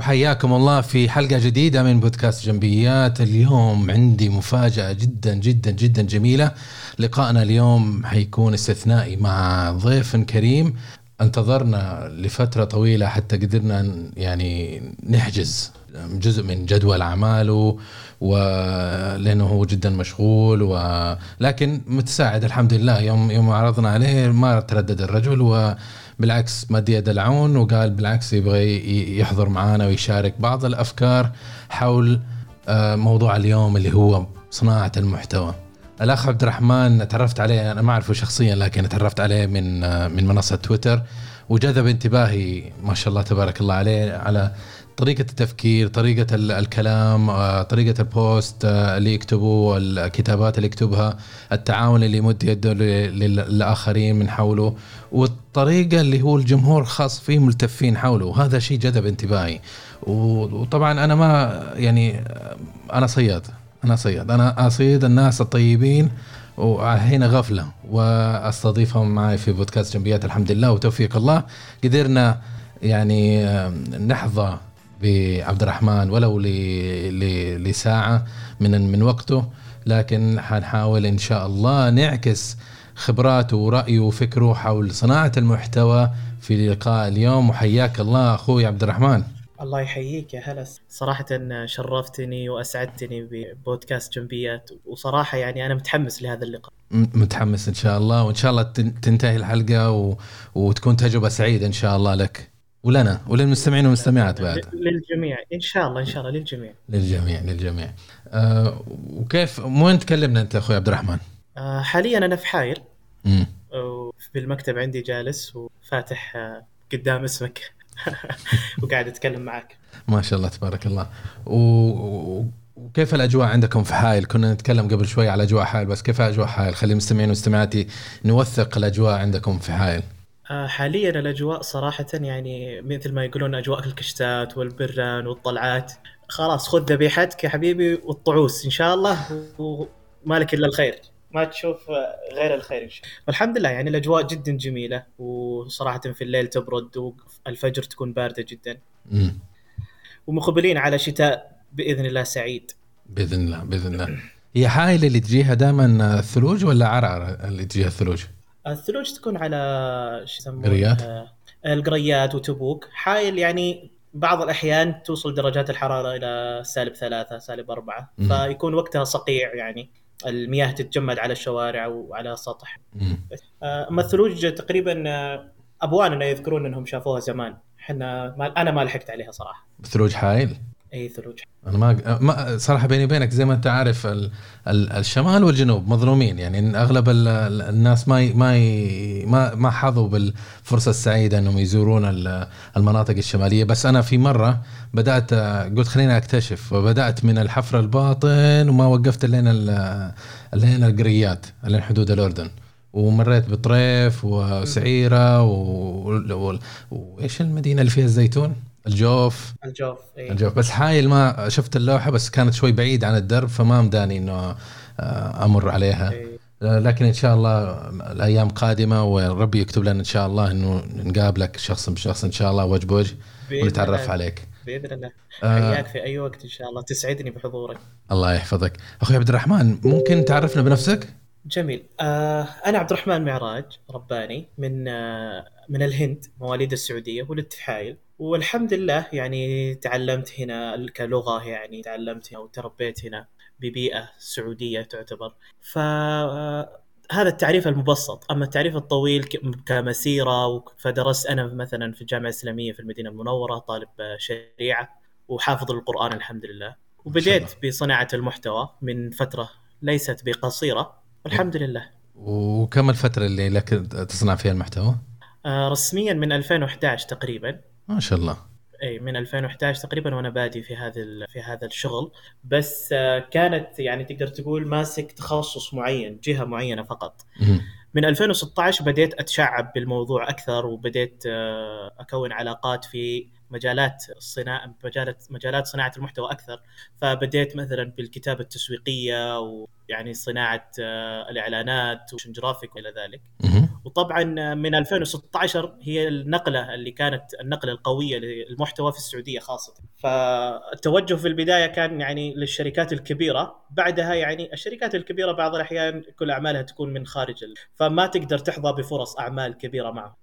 وحياكم الله في حلقة جديدة من بودكاست جنبيات. اليوم عندي مفاجأة جدا جدا جدا جميلة. لقائنا اليوم حيكون استثنائي مع ضيف كريم. انتظرنا لفترة طويلة حتى قدرنا يعني نحجز جزء من جدول أعماله ولأنه هو جدا مشغول ولكن متساعد الحمد لله. يوم يوم عرضنا عليه ما تردد الرجل و بالعكس مد يد العون وقال بالعكس يبغى يحضر معنا ويشارك بعض الأفكار حول آه، موضوع اليوم اللي هو صناعة المحتوى. الأخ عبد الرحمن تعرفت عليه أنا ما أعرفه شخصيا لكن تعرفت عليه من آه، من منصة تويتر وجذب انتباهي ما شاء الله تبارك الله عليه على طريقة التفكير طريقة الكلام آه، طريقة البوست آه، اللي يكتبه الكتابات اللي يكتبها التعاون اللي يمد يده للآخرين من حوله والطريقة اللي هو الجمهور خاص فيه ملتفين حوله. وهذا شيء جذب انتباهي. وطبعا أنا ما يعني آه، أنا صياد أنا صياد. أنا أصيد الناس الطيبين وهنا غفلة وأستضيفهم معي في بودكاست جنبيات. الحمد لله وتوفيق الله. قدرنا يعني نحظى بعبد الرحمن ولو لساعة من من وقته لكن حنحاول إن شاء الله نعكس خبراته ورأيه وفكره حول صناعة المحتوى في لقاء اليوم. وحياك الله أخوي عبد الرحمن الله يحييك يا هلا. صراحة شرفتني وأسعدتني ببودكاست جنبيات وصراحة يعني أنا متحمس لهذا اللقاء. متحمس إن شاء الله وإن شاء الله تنتهي الحلقة و... وتكون تجربة سعيدة إن شاء الله لك. ولنا وللمستمعين والمستمعات بعد؟ للجميع. إن شاء الله إن شاء الله للجميع. للجميع للجميع. أه وكيف وين تكلمنا أنت أخوي عبد الرحمن؟ أه حاليا أنا في حايل. امم بالمكتب عندي جالس وفاتح أه قدام اسمك. وقاعد أتكلم معك. ما شاء الله تبارك الله. و... وكيف الأجواء عندكم في حائل؟ كنا نتكلم قبل شوي على أجواء حائل بس كيف أجواء حائل؟ خلي المستمعين والمستمعات نوثق الأجواء عندكم في حائل. آه، حاليا الأجواء صراحة يعني مثل ما يقولون أجواء الكشتات والبران والطلعات. خلاص خذ ذبيحتك يا حبيبي والطعوس. إن شاء الله ومالك إلا الخير. ما تشوف غير الخير إن شاء الله. والحمد لله يعني الأجواء جدا جميلة وصراحه في الليل تبرد والفجر تكون باردة جدا. ومقبلين على شتاء بإذن الله سعيد. بإذن الله بإذن الله. هي حائل اللي تجيها دائما ثلوج ولا عرعر اللي تجيها الثلوج؟ الثلوج تكون على شو يسمونه؟ قريات القريات وتبوك. حايل يعني بعض الأحيان توصل درجات الحرارة إلى سالب ثلاثة سالب أربعة. فيكون وقتها صقيع يعني. المياه تتجمد على الشوارع وعلى السطح آه، أما الثلوج تقريبا آه، ابواننا يذكرون إنهم شافوها زمان. إحنا ما أنا ما لحقت عليها صراحة. ثلوج حايل؟ أي ثلوج. أنا ما, ما صراحة بيني وبينك زي ما أنت عارف ال... ال... الشمال والجنوب مظلومين. يعني أغلب ال... الناس ما ي... ما ي... ما ما حظوا بالفرصة السعيدة إنهم يزورون المناطق الشمالية. بس أنا في مرة بدأت قلت خليني أكتشف وبدأت من الحفر الباطن وما وقفت لين ال... لين القريات لين حدود الأردن. ومريت بطريف وسعيرة و... وإيش المدينة اللي فيها الزيتون؟ الجوف. الجوف إيه؟ الجوف. بس حايل ما شفت اللوحة بس كانت شوي بعيد عن الدرب فما مداني إنه آه، أمر عليها. إيه؟ لكن إن شاء الله الأيام قادمة وربي يكتب لنا إن شاء الله إنه نقابلك شخص بشخص إن شاء الله وجه بوجه ونتعرف عليك. بإذن الله. آه. حياك في أي وقت إن شاء الله. تسعدني بحضورك. الله يحفظك. أخوي عبد الرحمن ممكن تعرفنا بنفسك؟ جميل. آه أنا عبد الرحمن معراج رباني من آه من الهند مواليد السعودية ولدت في حائل والحمد لله يعني تعلمت هنا كلغة يعني تعلمت هنا وتربيت هنا ببيئة سعودية تعتبر. ف هذا التعريف المبسط. أما التعريف الطويل كمسيرة فدرست أنا مثلا في الجامعة الإسلامية في المدينة المنورة طالب شريعة وحافظ القرآن الحمد لله. وبديت بصناعة المحتوى من فترة ليست بقصيرة. والحمد لله. وكم الفترة اللي لك تصنع فيها المحتوى؟ آه، رسميا من 2011 تقريبا. ما شاء الله. إي من 2011 تقريبا وأنا بادي في هذا في هذا الشغل. بس آه، كانت يعني تقدر تقول ماسك تخصص معين جهة معينة فقط. من 2016 بديت أتشعب بالموضوع أكثر وبديت آه، أكون علاقات في مجالات الصناعة مجالات مجالات صناعة المحتوى أكثر. فبديت مثلا بالكتابة التسويقية ويعني صناعة آه، الإعلانات وشن جرافيك وإلى ذلك. وطبعا من 2016 هي النقلة اللي كانت النقلة القوية للمحتوى في السعودية خاصة. فالتوجه في البداية كان يعني للشركات الكبيرة. بعدها يعني الشركات الكبيرة بعض الأحيان كل أعمالها تكون من خارج فما تقدر تحظى بفرص أعمال كبيرة معهم.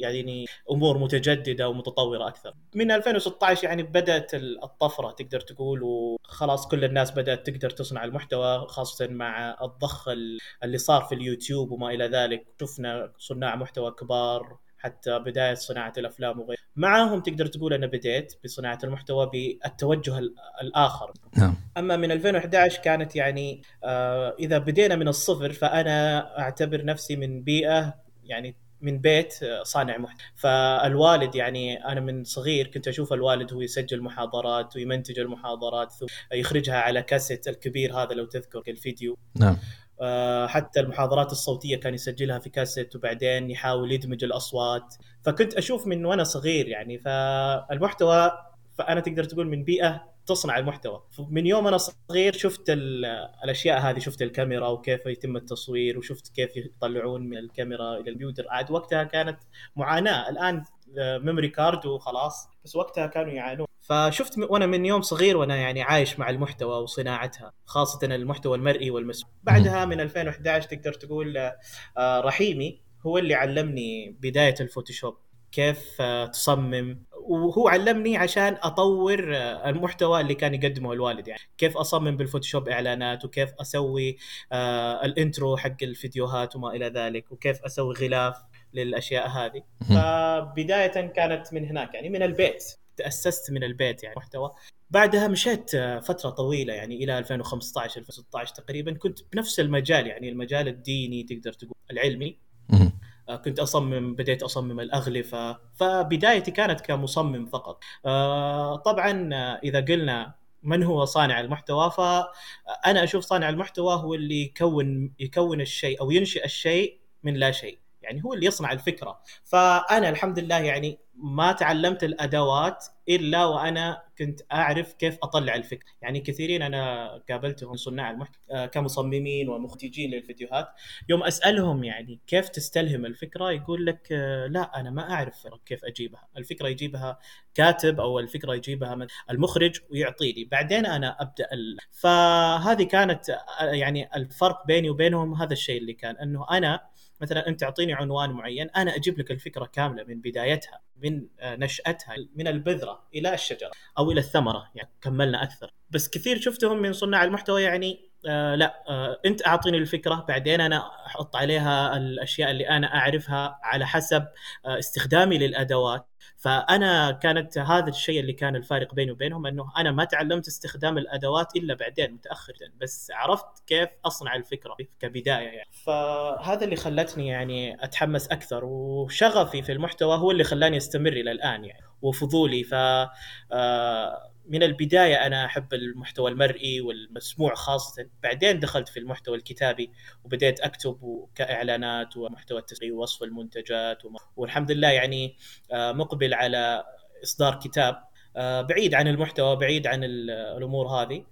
يعني أمور متجددة ومتطورة أكثر. من 2016 يعني بدأت الطفرة تقدر تقول وخلاص كل الناس بدأت تقدر تصنع المحتوى خاصة مع الضخ اللي صار في اليوتيوب وما إلى ذلك، شفنا صناع محتوى كبار حتى بداية صناعة الأفلام وغيره معاهم تقدر تقول أنا بديت بصناعة المحتوى بالتوجه الآخر نعم. أما من 2011 كانت يعني آه إذا بدينا من الصفر فأنا أعتبر نفسي من بيئة يعني من بيت صانع محتوى فالوالد يعني أنا من صغير كنت أشوف الوالد هو يسجل محاضرات ويمنتج المحاضرات ثم يخرجها على كاسيت الكبير هذا لو تذكر الفيديو. نعم. آه، حتى المحاضرات الصوتية كان يسجلها في كاسيت وبعدين يحاول يدمج الأصوات. فكنت أشوف من وأنا صغير يعني فالمحتوى فأنا تقدر تقول من بيئة تصنع المحتوى. من يوم أنا صغير شفت الأشياء هذه شفت الكاميرا وكيف يتم التصوير وشفت كيف يطلعون من الكاميرا إلى الكمبيوتر. عاد وقتها كانت معاناة. الآن memory card وخلاص. بس وقتها كانوا يعانون. فشفت وأنا من يوم صغير وأنا يعني عايش مع المحتوى وصناعتها خاصة المحتوى المرئي والمسموع بعدها من 2011 تقدر تقول آه، رحيمي هو اللي علمني بداية ال Photoshop. كيف تصمم. وهو علمني عشان أطور المحتوى اللي كان يقدمه الوالد. يعني كيف أصمم بال Photoshop إعلانات وكيف أسوي آه ال intro حق الفيديوهات وما إلى ذلك وكيف أسوي غلاف للأشياء هذه. فبداية كانت من هناك يعني من البيت. تأسست من البيت يعني محتوى. بعدها مشيت فترة طويلة يعني إلى 2015 2016 تقريبا كنت بنفس المجال يعني المجال الديني تقدر تقول العلمي. كنت أصمم بديت أصمم الأغلفة فبدايتي كانت كمصمم فقط. آه، طبعا آه، إذا قلنا من هو صانع المحتوى فأنا أشوف صانع المحتوى هو اللي يكون يكون الشيء أو ينشئ الشيء من لا شيء يعني هو اللي يصنع الفكرة. فأنا الحمد لله يعني ما تعلمت الأدوات إلا وأنا كنت أعرف كيف أطلع الفكرة. يعني كثيرين أنا قابلتهم صناع المحتوى آه، كمصممين ومخرجين للفيديوهات. يوم أسألهم يعني كيف تستلهم الفكرة يقول لك آه، لا أنا ما أعرف كيف أجيبها. الفكرة يجيبها كاتب أو الفكرة يجيبها من المخرج ويعطيني بعدين أنا أبدأ ال... فهذه كانت آه، يعني الفرق بيني وبينهم هذا الشيء اللي كان أنه أنا مثلا أنت تعطيني عنوان معين أنا أجيب لك الفكرة كاملة من بدايتها من آه، نشأتها من البذرة إلى الشجرة أو إلى الثمرة يعني كملنا أكثر. بس كثير شفتهم من صناع المحتوى يعني آه لا آه انت اعطيني الفكرة بعدين أنا أحط عليها الأشياء اللي أنا أعرفها على حسب آه استخدامي للأدوات. فأنا كانت هذا الشيء اللي كان الفارق بيني وبينهم إنه أنا ما تعلمت استخدام الأدوات إلا بعدين متاخر بس عرفت كيف أصنع الفكرة كبداية يعني. فهذا اللي خلتني يعني أتحمس أكثر وشغفي في المحتوى هو اللي خلاني أستمر إلى الآن يعني وفضولي. ف آه من البداية أنا أحب المحتوى المرئي والمسموع خاصة. بعدين دخلت في المحتوى الكتابي وبديت أكتب كإعلانات ومحتوى التسويق ووصف المنتجات والحمد لله يعني آه، مقبل على إصدار كتاب. آه، بعيد عن المحتوى بعيد عن الأمور هذه.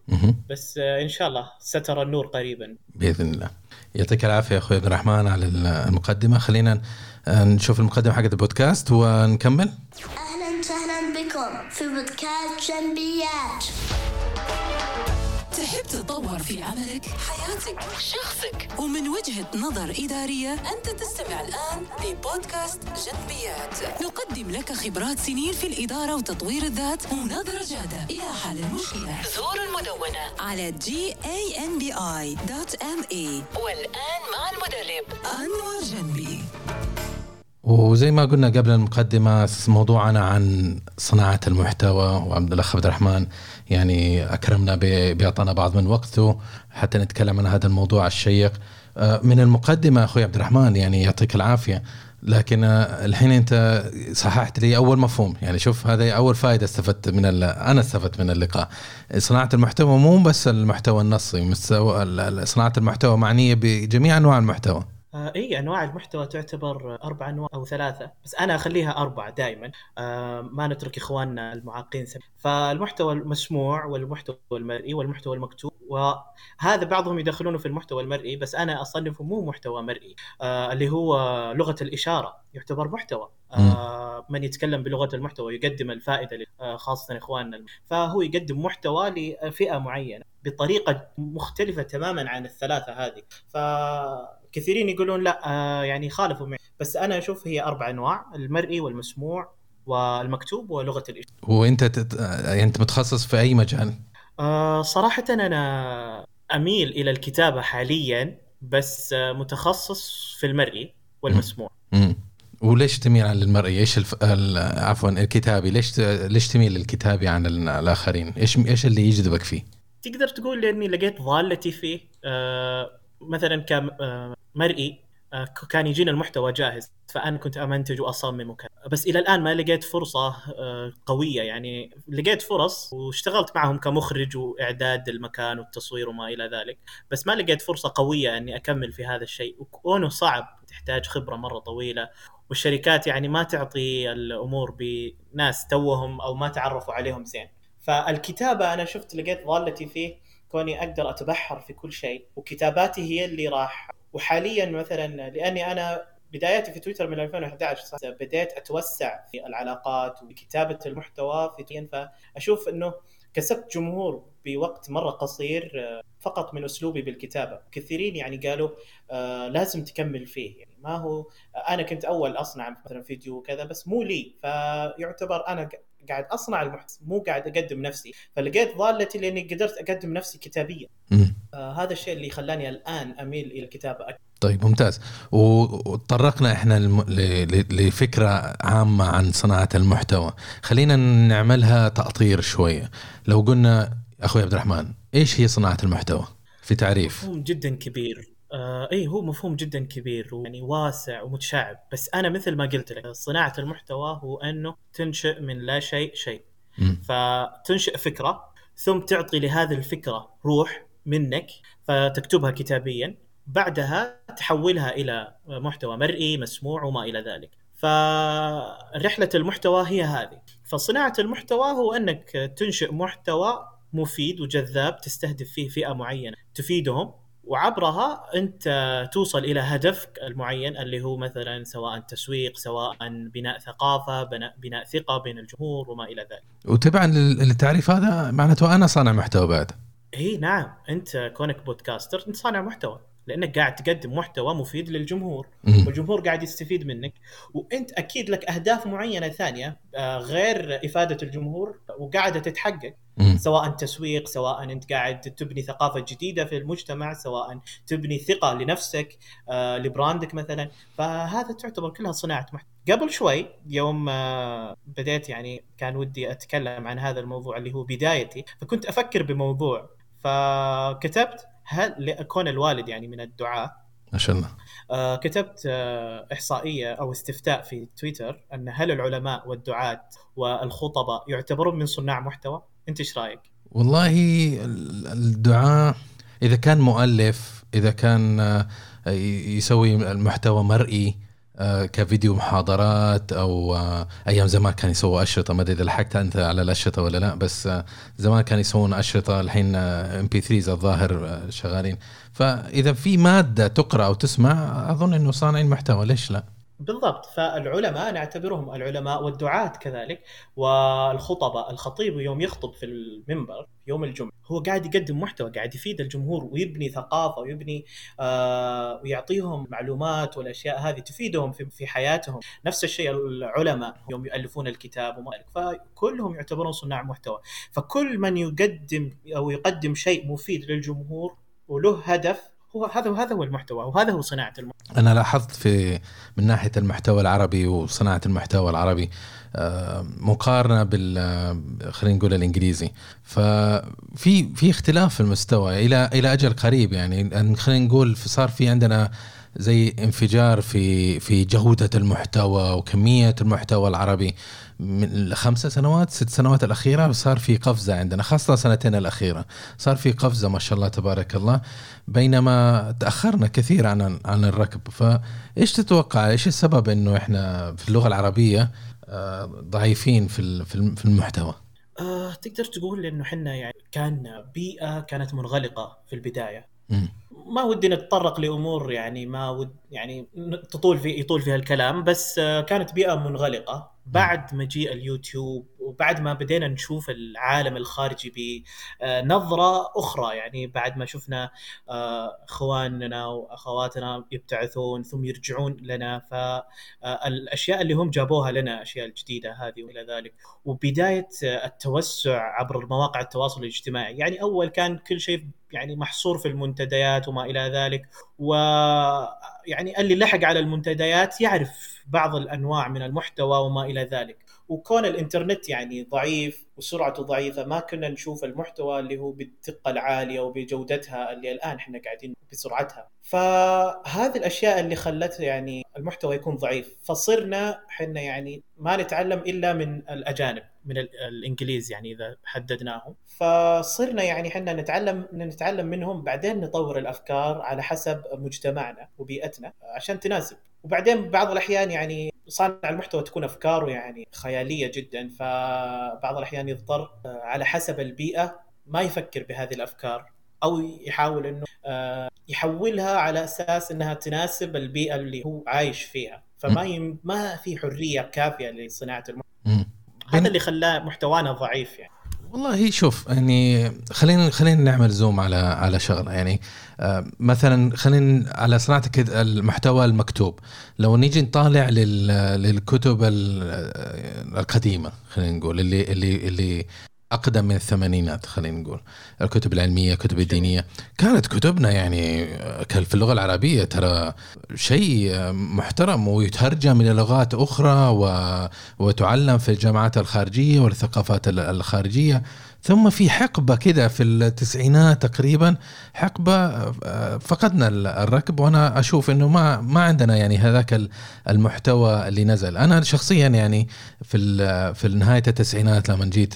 بس آه، إن شاء الله سترى النور قريبا. بإذن الله. يعطيك العافية أخوي عبد الرحمن على المقدمة. خلينا نشوف المقدمة حقت البودكاست ونكمل. في بودكاست جنبيات. تحب تتطور في عملك، حياتك، شخصك. ومن وجهة نظر إدارية أنت تستمع الآن لبودكاست جنبيات. نقدم لك خبرات سنين في الإدارة وتطوير الذات ونظرة جادة إلى حل المشكلة. زور المدونة على gambi.me والآن مع المدرب أنور جنبي. وزي ما قلنا قبل المقدمة موضوعنا عن صناعة المحتوى وعبد الأخ عبد الرحمن يعني أكرمنا بيعطانا بعض من وقته حتى نتكلم عن هذا الموضوع الشيق. آه، من المقدمة أخوي عبد الرحمن يعني يعطيك العافية. لكن آه، الحين أنت صححت لي أول مفهوم. يعني شوف هذا أول فائدة استفدت من أنا استفدت من اللقاء. صناعة المحتوى مو بس المحتوى النصي صناعة المحتوى معنية بجميع أنواع المحتوى. آه إي أنواع المحتوى تعتبر أربع أنواع أو ثلاثة بس أنا أخليها أربعة دائما آه ما نترك إخواننا المعاقين سبب. فالمحتوى المسموع والمحتوى المرئي والمحتوى المكتوب وهذا بعضهم يدخلونه في المحتوى المرئي بس أنا اصنفه مو محتوى مرئي. آه اللي هو لغة الإشارة يعتبر محتوى. آه من يتكلم بلغة المحتوى يقدم الفائدة خاصة إخواننا. فهو يقدم محتوى لفئة معينة بطريقة مختلفة تماما عن الثلاثة هذه. فكثيرين يقولون لا آه يعني خالفوا معي بس أنا أشوف هي أربع أنواع المرئي والمسموع والمكتوب ولغة الاشاره وانت تت... يعني أنت متخصص في أي مجال آه صراحة أنا أميل إلى الكتابة حاليا بس آه متخصص في المرئي والمسموع امم وليش تميل عن المرئي؟ إيش الف... عفوا الكتابي ليش ت... ليش تميل للكتابي عن الآخرين؟ إيش إيش اللي يجذبك فيه؟ تقدر تقول لاني لقيت ضالتي فيه آه مثلا كمرئي آه كان يجينا المحتوى جاهز فأنا كنت أمنتج وأصمم وكذا. بس إلى الآن ما لقيت فرصة آه قوية يعني. لقيت فرص واشتغلت معهم كمخرج وإعداد المكان والتصوير وما إلى ذلك بس ما لقيت فرصة قوية إني أكمل في هذا الشيء. وكونه صعب تحتاج خبرة مرة طويلة. والشركات يعني ما تعطي الأمور بناس توهم أو ما تعرفوا عليهم زين. فالكتابة أنا شفت لقيت ضالتي فيه كوني أقدر أتبحر في كل شيء. وكتاباتي هي اللي راح وحاليا مثلا لأني أنا بداياتي في تويتر من 2011 بديت أتوسع في العلاقات وكتابة المحتوى في فأشوف إنه كسبت جمهور بوقت مرة قصير فقط من أسلوبي بالكتابة. كثيرين يعني قالوا آه لازم تكمل فيه. يعني ما هو أنا كنت أول أصنع مثلا فيديو وكذا بس مو لي. فيعتبر أنا قاعد أصنع المحتوى مو قاعد أقدم نفسي. فلقيت ضالتي لأني قدرت أقدم نفسي كتابيا. آه هذا الشيء اللي خلاني الآن أميل إلى الكتابه أكثر. طيب ممتاز. وتطرقنا إحنا لفكرة عامة عن صناعة المحتوى. خلينا نعملها تأطير شوية. لو قلنا أخوي عبد الرحمن إيش هي صناعة المحتوى؟ في تعريف. مفهوم جدا كبير. آه اي هو مفهوم جدا كبير ويعني واسع ومتشعب. بس أنا مثل ما قلت لك صناعة المحتوى هو أنه تنشئ من لا شيء شيء. م. فتنشئ فكرة ثم تعطي لهذه الفكرة روح منك فتكتبها كتابيا. بعدها تحولها إلى محتوى مرئي مسموع وما إلى ذلك. فرحلة المحتوى هي هذه. فصناعة المحتوى هو أنك تنشئ محتوى مفيد وجذاب تستهدف فيه فئة معينة تفيدهم وعبرها انت توصل إلى هدفك المعين اللي هو مثلا سواء تسويق سواء بناء ثقافة بناء, بناء ثقة بين الجمهور وما إلى ذلك. وتبعا للتعريف هذا معناته أنا صانع محتوى بعد. اي نعم أنت كونك بودكاستر أنت صانع محتوى لأنك قاعد تقدم محتوى مفيد للجمهور والجمهور قاعد يستفيد منك. وأنت أكيد لك أهداف معينة ثانية غير إفادة الجمهور وقاعدة تتحقق. سواء تسويق سواء أنت قاعد تبني ثقافة جديدة في المجتمع سواء تبني ثقة لنفسك لبراندك مثلا. فهذا تعتبر كلها صناعة محتوى قبل شوي يوم بديت يعني كان ودي أتكلم عن هذا الموضوع اللي هو بدايتي فكنت أفكر بموضوع. فكتبت هل كون الوالد يعني من الدعاة ما شاء الله آه كتبت آه إحصائية أو استفتاء في تويتر أن هل العلماء والدعاة والخطباء يعتبرون من صناع محتوى؟ أنت إيش رأيك؟ والله الدعاء إذا كان مؤلف إذا كان آه، يسوي المحتوى مرئي كفيديو محاضرات أو آه، أيام زمان كان يسووا أشرطة. ما أدري إذا لحقت أنت على الأشرطة ولا لا بس آه، زمان كان يسوون أشرطة. الحين ام بي 3 الظاهر شغالين. فإذا في مادة تقرأ أو تسمع أظن إنه صانعين محتوى ليش لا؟ بالضبط. فالعلماء نعتبرهم العلماء والدعاة كذلك والخطباء الخطيب يوم يخطب في المنبر يوم الجمعة هو قاعد يقدم محتوى قاعد يفيد الجمهور ويبني ثقافة ويبني آه ويعطيهم معلومات والأشياء هذه تفيدهم في, في حياتهم. نفس الشيء العلماء يوم يؤلفون الكتاب وما فكلهم يعتبرون صناع محتوى. فكل من يقدم أو يقدم شيء مفيد للجمهور وله هدف هو هذا هذا هو المحتوى وهذا هو صناعة المحتوى أنا لاحظت في من ناحية المحتوى العربي وصناعة المحتوى العربي آه، مقارنة بال آه، خلينا نقول الإنجليزي. ففي في اختلاف في المستوى إلى إلى أجل قريب يعني خلينا نقول صار في عندنا زي انفجار في في جودة المحتوى وكمية المحتوى العربي. من الخمسة سنوات ست سنوات الأخيرة صار في قفزة عندنا خاصة سنتين الأخيرة. صار في قفزة ما شاء الله تبارك الله بينما تأخرنا كثير عن عن الركب. فإيش تتوقع؟ إيش السبب إنه إحنا في اللغة العربية آه، ضعيفين في في المحتوى؟ آه، تقدر تقول إنه إحنا يعني كان بيئة كانت منغلقة في البداية. ما ودي نتطرق لأمور يعني ما ود يعني تطول في يطول فيها الكلام بس آه، كانت بيئة منغلقة. بعد مجيء اليوتيوب وبعد ما بدينا نشوف العالم الخارجي بنظره أخرى. يعني بعد ما شفنا آه، إخواننا وأخواتنا يبتعثون ثم يرجعون لنا فالاشياء اللي هم جابوها لنا الاشياء الجديدة هذه وإلى ذلك. وبداية التوسع عبر مواقع التواصل الاجتماعي. يعني أول كان كل شيء يعني محصور في المنتديات وما إلى ذلك. ويعني اللي لحق على المنتديات يعرف بعض الأنواع من المحتوى وما إلى ذلك. وكون الإنترنت يعني ضعيف وسرعته ضعيفة. ما كنا نشوف المحتوى اللي هو بالدقة العالية وبجودتها اللي الآن إحنا قاعدين بسرعتها. فهذه الأشياء اللي خلت يعني المحتوى يكون ضعيف. فصرنا إحنا يعني ما نتعلم إلا من الأجانب من الإنجليز يعني إذا حددناهم. فصرنا يعني إحنا نتعلم نتعلم منهم بعدين نطور الأفكار على حسب مجتمعنا وبيئتنا عشان تناسب. وبعدين بعض الأحيان يعني صانع المحتوى تكون أفكاره يعني خيالية جدا فبعض الأحيان يضطر على حسب البيئة ما يفكر بهذه الأفكار أو يحاول إنه آه، يحولها على أساس إنها تناسب البيئة اللي هو عايش فيها. فما يم... ما في حرية كافية لصناعة المحتوى هذا اللي خلاه محتوانا ضعيف يعني. والله شوف يعني خلينا خلينا نعمل زوم على على شغلة. يعني آه مثلا خلينا على صناعة المحتوى المكتوب. لو نيجي نطالع للكتب القديمة خلينا نقول اللي اللي اللي أقدم من الثمانينات خلينا نقول. الكتب العلمية الكتب الدينية. كانت كتبنا يعني في اللغة العربية ترى شيء محترم ويترجم إلى لغات أخرى وتعلم في الجامعات الخارجية والثقافات الخارجية. ثم في حقبة كده في التسعينات تقريبا حقبة آه، فقدنا الركب وأنا أشوف أنه ما ما عندنا يعني هذاك المحتوى اللي نزل. أنا شخصيا يعني في في نهاية التسعينات لما جيت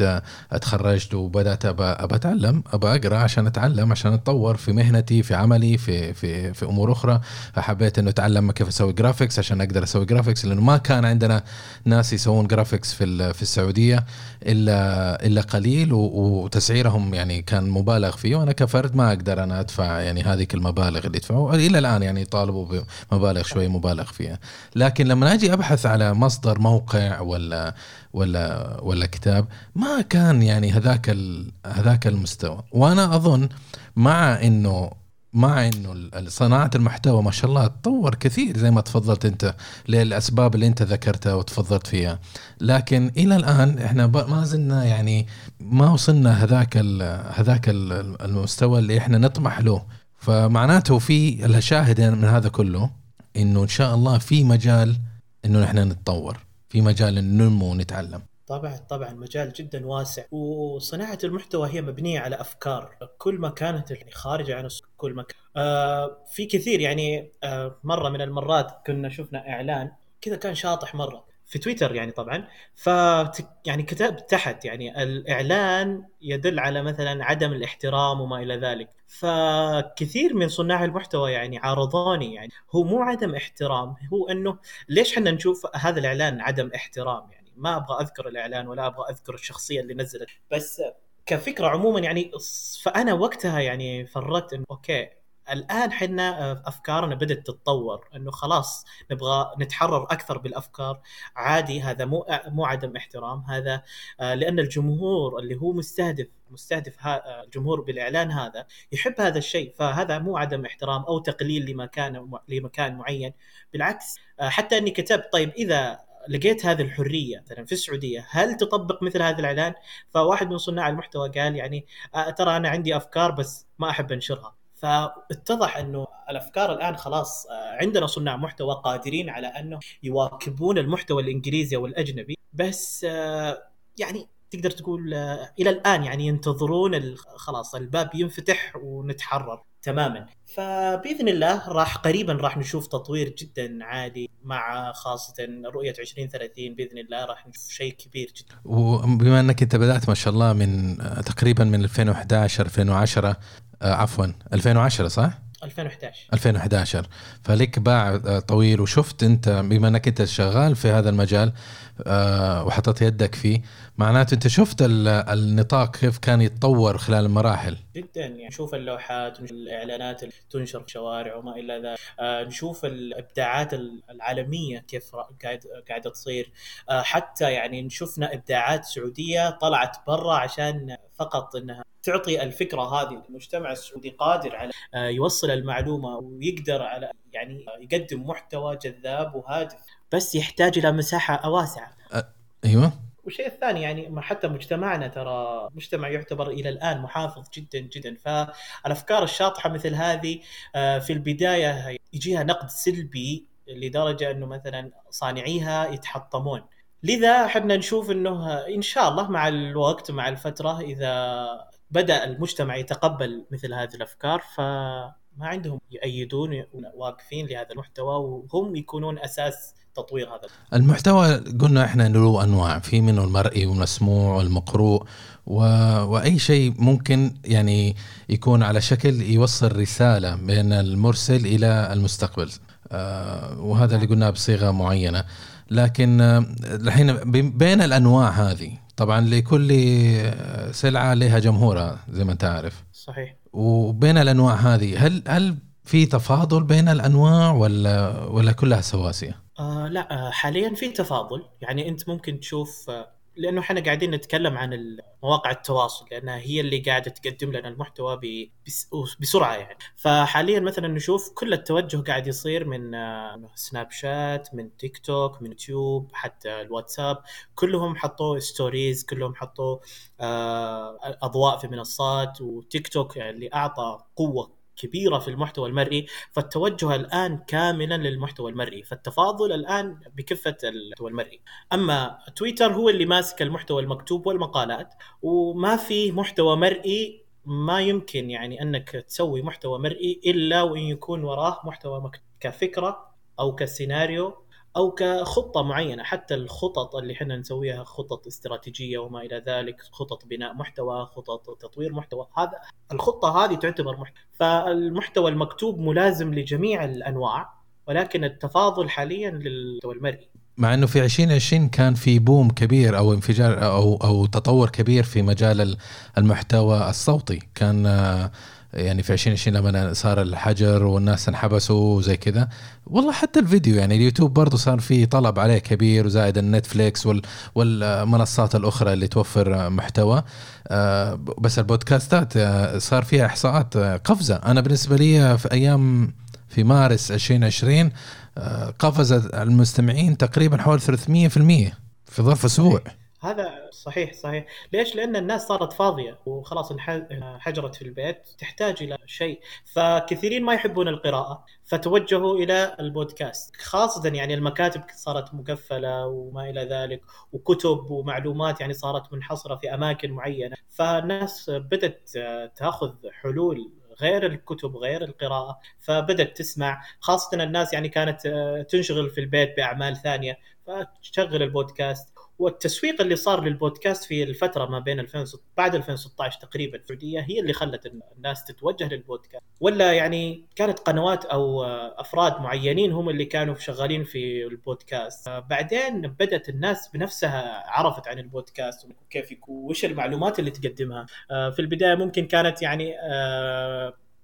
اتخرجت وبدأت أبى أتعلم أبى أقرأ عشان أتعلم عشان أتطور في مهنتي في عملي في في في أمور أخرى. فحبيت أنه أتعلم كيف أسوي graphics عشان أقدر أسوي graphics لأنه ما كان عندنا ناس يسوون جرافيكس في في السعودية إلا إلا قليل وتسعيرهم يعني كان مبالغ فيه وأنا كفرد ما أقدر أنا أدفع يعني هذه المبالغ اللي يدفعوا. إلى الآن يعني يطالبوا بمبالغ شوي مبالغ فيها. لكن لما أجي أبحث على مصدر موقع ولا ولا ولا كتاب ما كان يعني هذاك هذاك المستوى. وأنا أظن مع إنه مع إنه صناعة المحتوى ما شاء الله تطور كثير زي ما تفضلت أنت للأسباب اللي أنت ذكرتها وتفضلت فيها. لكن إلى الآن إحنا ما زلنا يعني ما وصلنا هذاك هذاك المستوى اللي إحنا نطمح له. فمعناته في الشاهد من هذا كله إنه إن شاء الله في مجال إنه نحن نتطور في مجال ننمو ونتعلم. طبعا طبعا مجال جدا واسع. وصناعة المحتوى هي مبنية على أفكار. كل ما كانت يعني خارجة عن كل ما كان. آه في كثير يعني آه مرة من المرات كنا شفنا إعلان كذا كان شاطح مرة في تويتر يعني طبعا ف يعني كتبت تحت يعني الإعلان يدل على مثلا عدم الاحترام وما إلى ذلك. فكثير من صناع المحتوى يعني عارضوني يعني هو مو عدم احترام هو إنه ليش إحنا نشوف هذا الإعلان عدم احترام يعني؟ ما أبغى أذكر الإعلان ولا أبغى أذكر الشخصية اللي نزلت. بس كفكرة عموما يعني فأنا وقتها يعني فرقت انه أوكي الآن حنا أفكارنا بدأت تتطور. إنه خلاص نبغى نتحرر أكثر بالأفكار. عادي هذا مو مو عدم احترام. هذا آه، لأن الجمهور اللي هو مستهدف مستهدف الجمهور بالإعلان هذا يحب هذا الشيء. فهذا مو عدم احترام أو تقليل لمكان لمكان معين. بالعكس آه، حتى إني كتبت طيب إذا لقيت هذه الحرية مثلا في السعودية هل تطبق مثل هذا الإعلان؟ فواحد من صناع المحتوى قال يعني ترى أنا عندي أفكار بس ما أحب أنشرها. فاتضح إنه الأفكار الآن خلاص عندنا صناع محتوى قادرين على أنه يواكبون المحتوى الإنجليزي أو الأجنبي بس يعني تقدر تقول إلى الآن يعني ينتظرون خلاص الباب ينفتح ونتحرر. تماما فبإذن الله راح قريبا راح نشوف تطوير جدا عالي مع خاصة رؤية 2030 بإذن الله راح نشوف شيء كبير جدا. وبما أنك أنت بدأت ما شاء الله من تقريبا من 2011 2010 عفوا 2010 صح؟ 2011 2011 فلك باع طويل وشفت أنت بما أنك أنت شغال في هذا المجال آه، وحطيت يدك فيه. معناته انت شفت النطاق كيف كان يتطور خلال المراحل. جدا يعني. نشوف اللوحات الإعلانات اللي تنشر في الشوارع وما إلى ذلك آه، نشوف الإبداعات العالمية كيف قاعد قاعدة تصير. آه، حتى يعني شفنا إبداعات سعودية طلعت برا عشان فقط إنها تعطي الفكرة هذه. المجتمع السعودي قادر على يوصل المعلومة ويقدر على يعني يقدم محتوى جذاب وهادف. بس يحتاج إلى مساحة واسعة. أه أيوه. والشيء الثاني يعني حتى مجتمعنا ترى مجتمع يعتبر إلى الآن محافظ جدا جدا. فالأفكار الشاطحة مثل هذه آه، في البداية يجيها نقد سلبي لدرجة إنه مثلا صانعيها يتحطمون. لذا إحنا نشوف إنه إن شاء الله مع الوقت مع الفترة إذا بدأ المجتمع يتقبل مثل هذه الأفكار فما عندهم يأيدون واقفين لهذا المحتوى وهم يكونون أساس تطوير هذا؟ المحتوى قلنا إحنا له أنواع في منه المرئي والمسموع والمقروء و... وأي شيء ممكن يعني يكون على شكل يوصل رسالة بين المرسل إلى المستقبل. آه وهذا اللي قلناه بصيغة معينة. لكن آه، الحين بين الأنواع هذه طبعا لكل سلعة لها جمهورها زي ما انت عارف صحيح. وبين الأنواع هذه هل هل في تفاضل بين الأنواع ولا ولا كلها سواسية؟ آه لا آه حاليا في تفاضل. يعني أنت ممكن تشوف آه لأنه إحنا قاعدين نتكلم عن مواقع التواصل لأنها هي اللي قاعدة تقدم لنا المحتوى بسرعة يعني. فحاليا مثلا نشوف كل التوجه قاعد يصير من آه، سناب شات من تيك توك من يوتيوب حتى الواتساب. كلهم حطوا stories كلهم حطوا أضواء في منصات. وتيك توك يعني اللي أعطى قوة كبيرة في المحتوى المرئي فالتوجه الآن كاملا للمحتوى المرئي فالتفاضل الآن بكفة المحتوى المرئي. أما تويتر هو اللي ماسك المحتوى المكتوب والمقالات وما في محتوى مرئي ما يمكن يعني أنك تسوي محتوى مرئي إلا وإن يكون وراه محتوى مكتوب كفكرة أو كسيناريو أو كخطة معينة حتى الخطط اللي إحنا نسويها خطط استراتيجية وما إلى ذلك خطط بناء محتوى خطط تطوير محتوى هذا الخطة هذه تعتبر محتوى. فالمحتوى المكتوب ملازم لجميع الأنواع ولكن التفاضل حاليا للمحتوى المرئي. مع إنه في 2020 كان في بوم كبير أو انفجار أو أو تطور كبير في مجال المحتوى الصوتي. كان يعني في 2020 لما صار الحجر والناس انحبسوا وزي كذا. والله حتى الفيديو يعني اليوتيوب برضه صار في طلب عليه كبير وزائد النتفليكس وال والمنصات الأخرى اللي توفر محتوى. آه، بس البودكاستات آه، صار فيها إحصاءات آه، قفزة. أنا بالنسبة لي في أيام في مارس 2020 قفز المستمعين تقريبا حوالي 300% في ظرف أسبوع. هذا صحيح صحيح. ليش؟ لأن الناس صارت فاضية وخلاص انحجرت في البيت تحتاج إلى شيء. فكثيرين ما يحبون القراءة فتوجهوا إلى البودكاست. خاصة يعني المكاتب صارت مقفلة وما إلى ذلك وكتب ومعلومات يعني صارت منحصرة في أماكن معينة. فالناس بدأت تأخذ حلول غير الكتب غير القراءة فبدأت تسمع. خاصة الناس يعني كانت تنشغل في البيت بأعمال ثانية فتشغل البودكاست. والتسويق اللي صار للبودكاست في الفترة ما بين 2000 بعد 2016 تقريبا في السعودية هي اللي خلت الناس تتوجه للبودكاست. ولا يعني كانت قنوات أو أفراد معينين هم اللي كانوا شغالين في البودكاست. بعدين بدأت الناس بنفسها عرفت عن البودكاست وكيف وش المعلومات اللي تقدمها. في البداية ممكن كانت يعني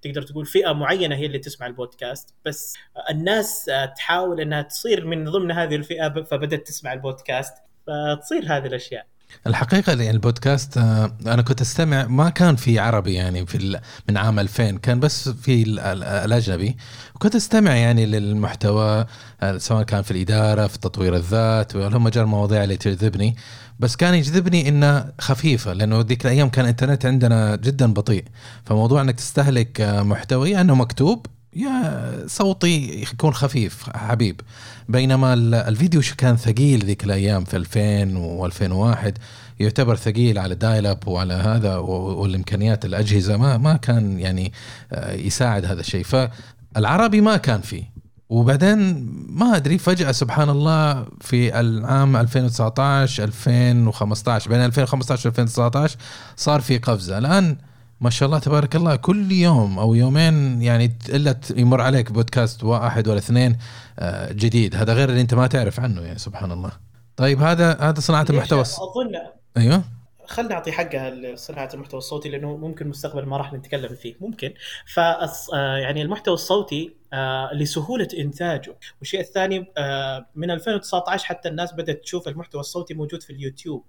تقدر تقول فئة معينة هي اللي تسمع البودكاست بس الناس تحاول إنها تصير من ضمن هذه الفئة فبدأت تسمع البودكاست. فتصير هذه الأشياء. الحقيقة يعني البودكاست آه، أنا كنت أستمع ما كان في عربي يعني في من عام 2000 كان بس في الأجنبي. وكنت أستمع يعني للمحتوى آه، سواء كان في الإدارة في تطوير الذات هم مجال المواضيع اللي تجذبني. بس كان يجذبني انها خفيفة لأنه ذيك الأيام كان الإنترنت عندنا جدا بطيء. فموضوع إنك تستهلك آه، محتوى يا إنه مكتوب يا صوتي يكون خفيف حبيب. بينما الفيديو كان ثقيل ذيك الأيام في 2000 و2001 يعتبر ثقيل على دايل اب وعلى هذا والإمكانيات الأجهزة ما ما كان يعني آه، يساعد هذا الشيء. فالعربي ما كان فيه. وبعدين ما أدري فجأة سبحان الله في العام 2019 2015 بين 2015 و 2019 صار في قفزة. الآن ما شاء الله تبارك الله. كل يوم أو يومين يعني إلا يمر عليك بودكاست واحد ولا اثنين آه، جديد. هذا غير اللي أنت ما تعرف عنه يعني سبحان الله. طيب هذا هذا صناعة المحتوى. أظن أيوه. خلينا نعطي حقها لصناعه المحتوى الصوتي لأنه ممكن مستقبل ما راح نتكلم فيه. ممكن. ف آه، يعني المحتوى الصوتي آه، لسهولة إنتاجه. والشيء الثاني آه، من 2019 حتى الناس بدأت تشوف المحتوى الصوتي موجود في اليوتيوب.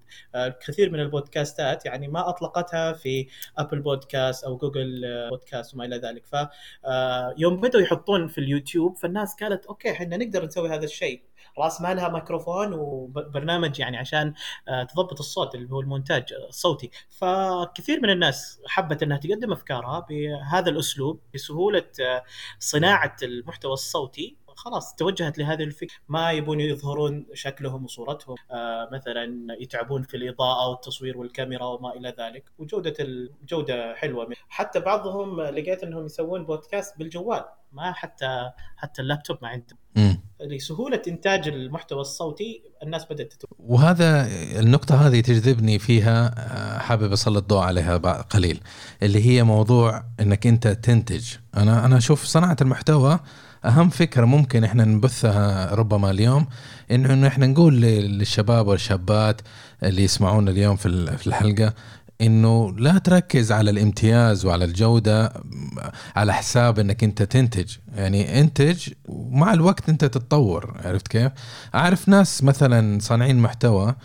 كثير من البودكاستات يعني ما أطلقتها في Apple Podcast أو Google Podcast وما إلى ذلك. ف يوم بدأوا يحطون في اليوتيوب فالناس قالت okay إحنا نقدر نسوي هذا الشيء. راس مالها ميكروفون وبرنامج يعني عشان آه، تضبط الصوت اللي هو المونتاج الصوتي. فكثير من الناس حبت إنها تقدم أفكارها بهذا الأسلوب بسهولة آه، صناعة المحتوى الصوتي. خلاص توجهت لهذه الفكرة. ما يبون يظهرون شكلهم وصورتهم. آه مثلا يتعبون في الإضاءة والتصوير والكاميرا وما إلى ذلك. وجودة الجوده حلوة. حتى بعضهم لقيت إنهم يسوون بودكاست بالجوال ما حتى حتى اللابتوب ما عندهم. لسهولة إنتاج المحتوى الصوتي الناس بدأت تتوقع. وهذا النقطة هذه تجذبني فيها آه، حابب أسلط الضوء عليها قليل اللي هي موضوع إنك أنت تنتج. أنا أنا أشوف صناعة المحتوى أهم فكرة ممكن إحنا نبثها ربما اليوم إنه إحنا نقول للشباب والشابات اللي يسمعونا اليوم في الحلقة إنه لا تركز على الامتياز وعلى الجودة على حساب إنك أنت تنتج. يعني انتج ومع الوقت أنت تتطور عرفت كيف؟ أعرف ناس مثلا صانعين محتوى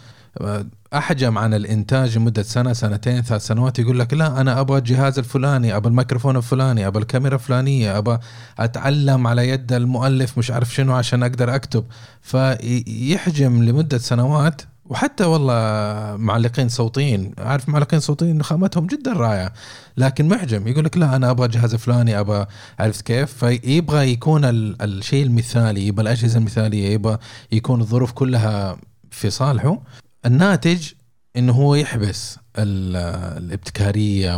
أحجم عن الإنتاج لمده سنة سنتين ثلاث سنوات. يقول لك لا أنا أبغى الجهاز الفلاني أبغى الميكروفون الفلاني أبغى الكاميرا الفلانية أبغى أتعلم على يد المؤلف مش عارف شنو عشان أقدر أكتب. فيحجم لمدة سنوات. وحتى والله معلقين صوتيين عارف معلقين صوتيين خامتهم جدا رائعة لكن محجم. يقول لك لا أنا أبغى جهاز فلاني أبغى عرفت كيف. فيبغى يكون الشيء المثالي يبغى الأجهزة المثالية يبغى يكون الظروف كلها في صالحه. الناتج إنه هو يحبس الابتكارية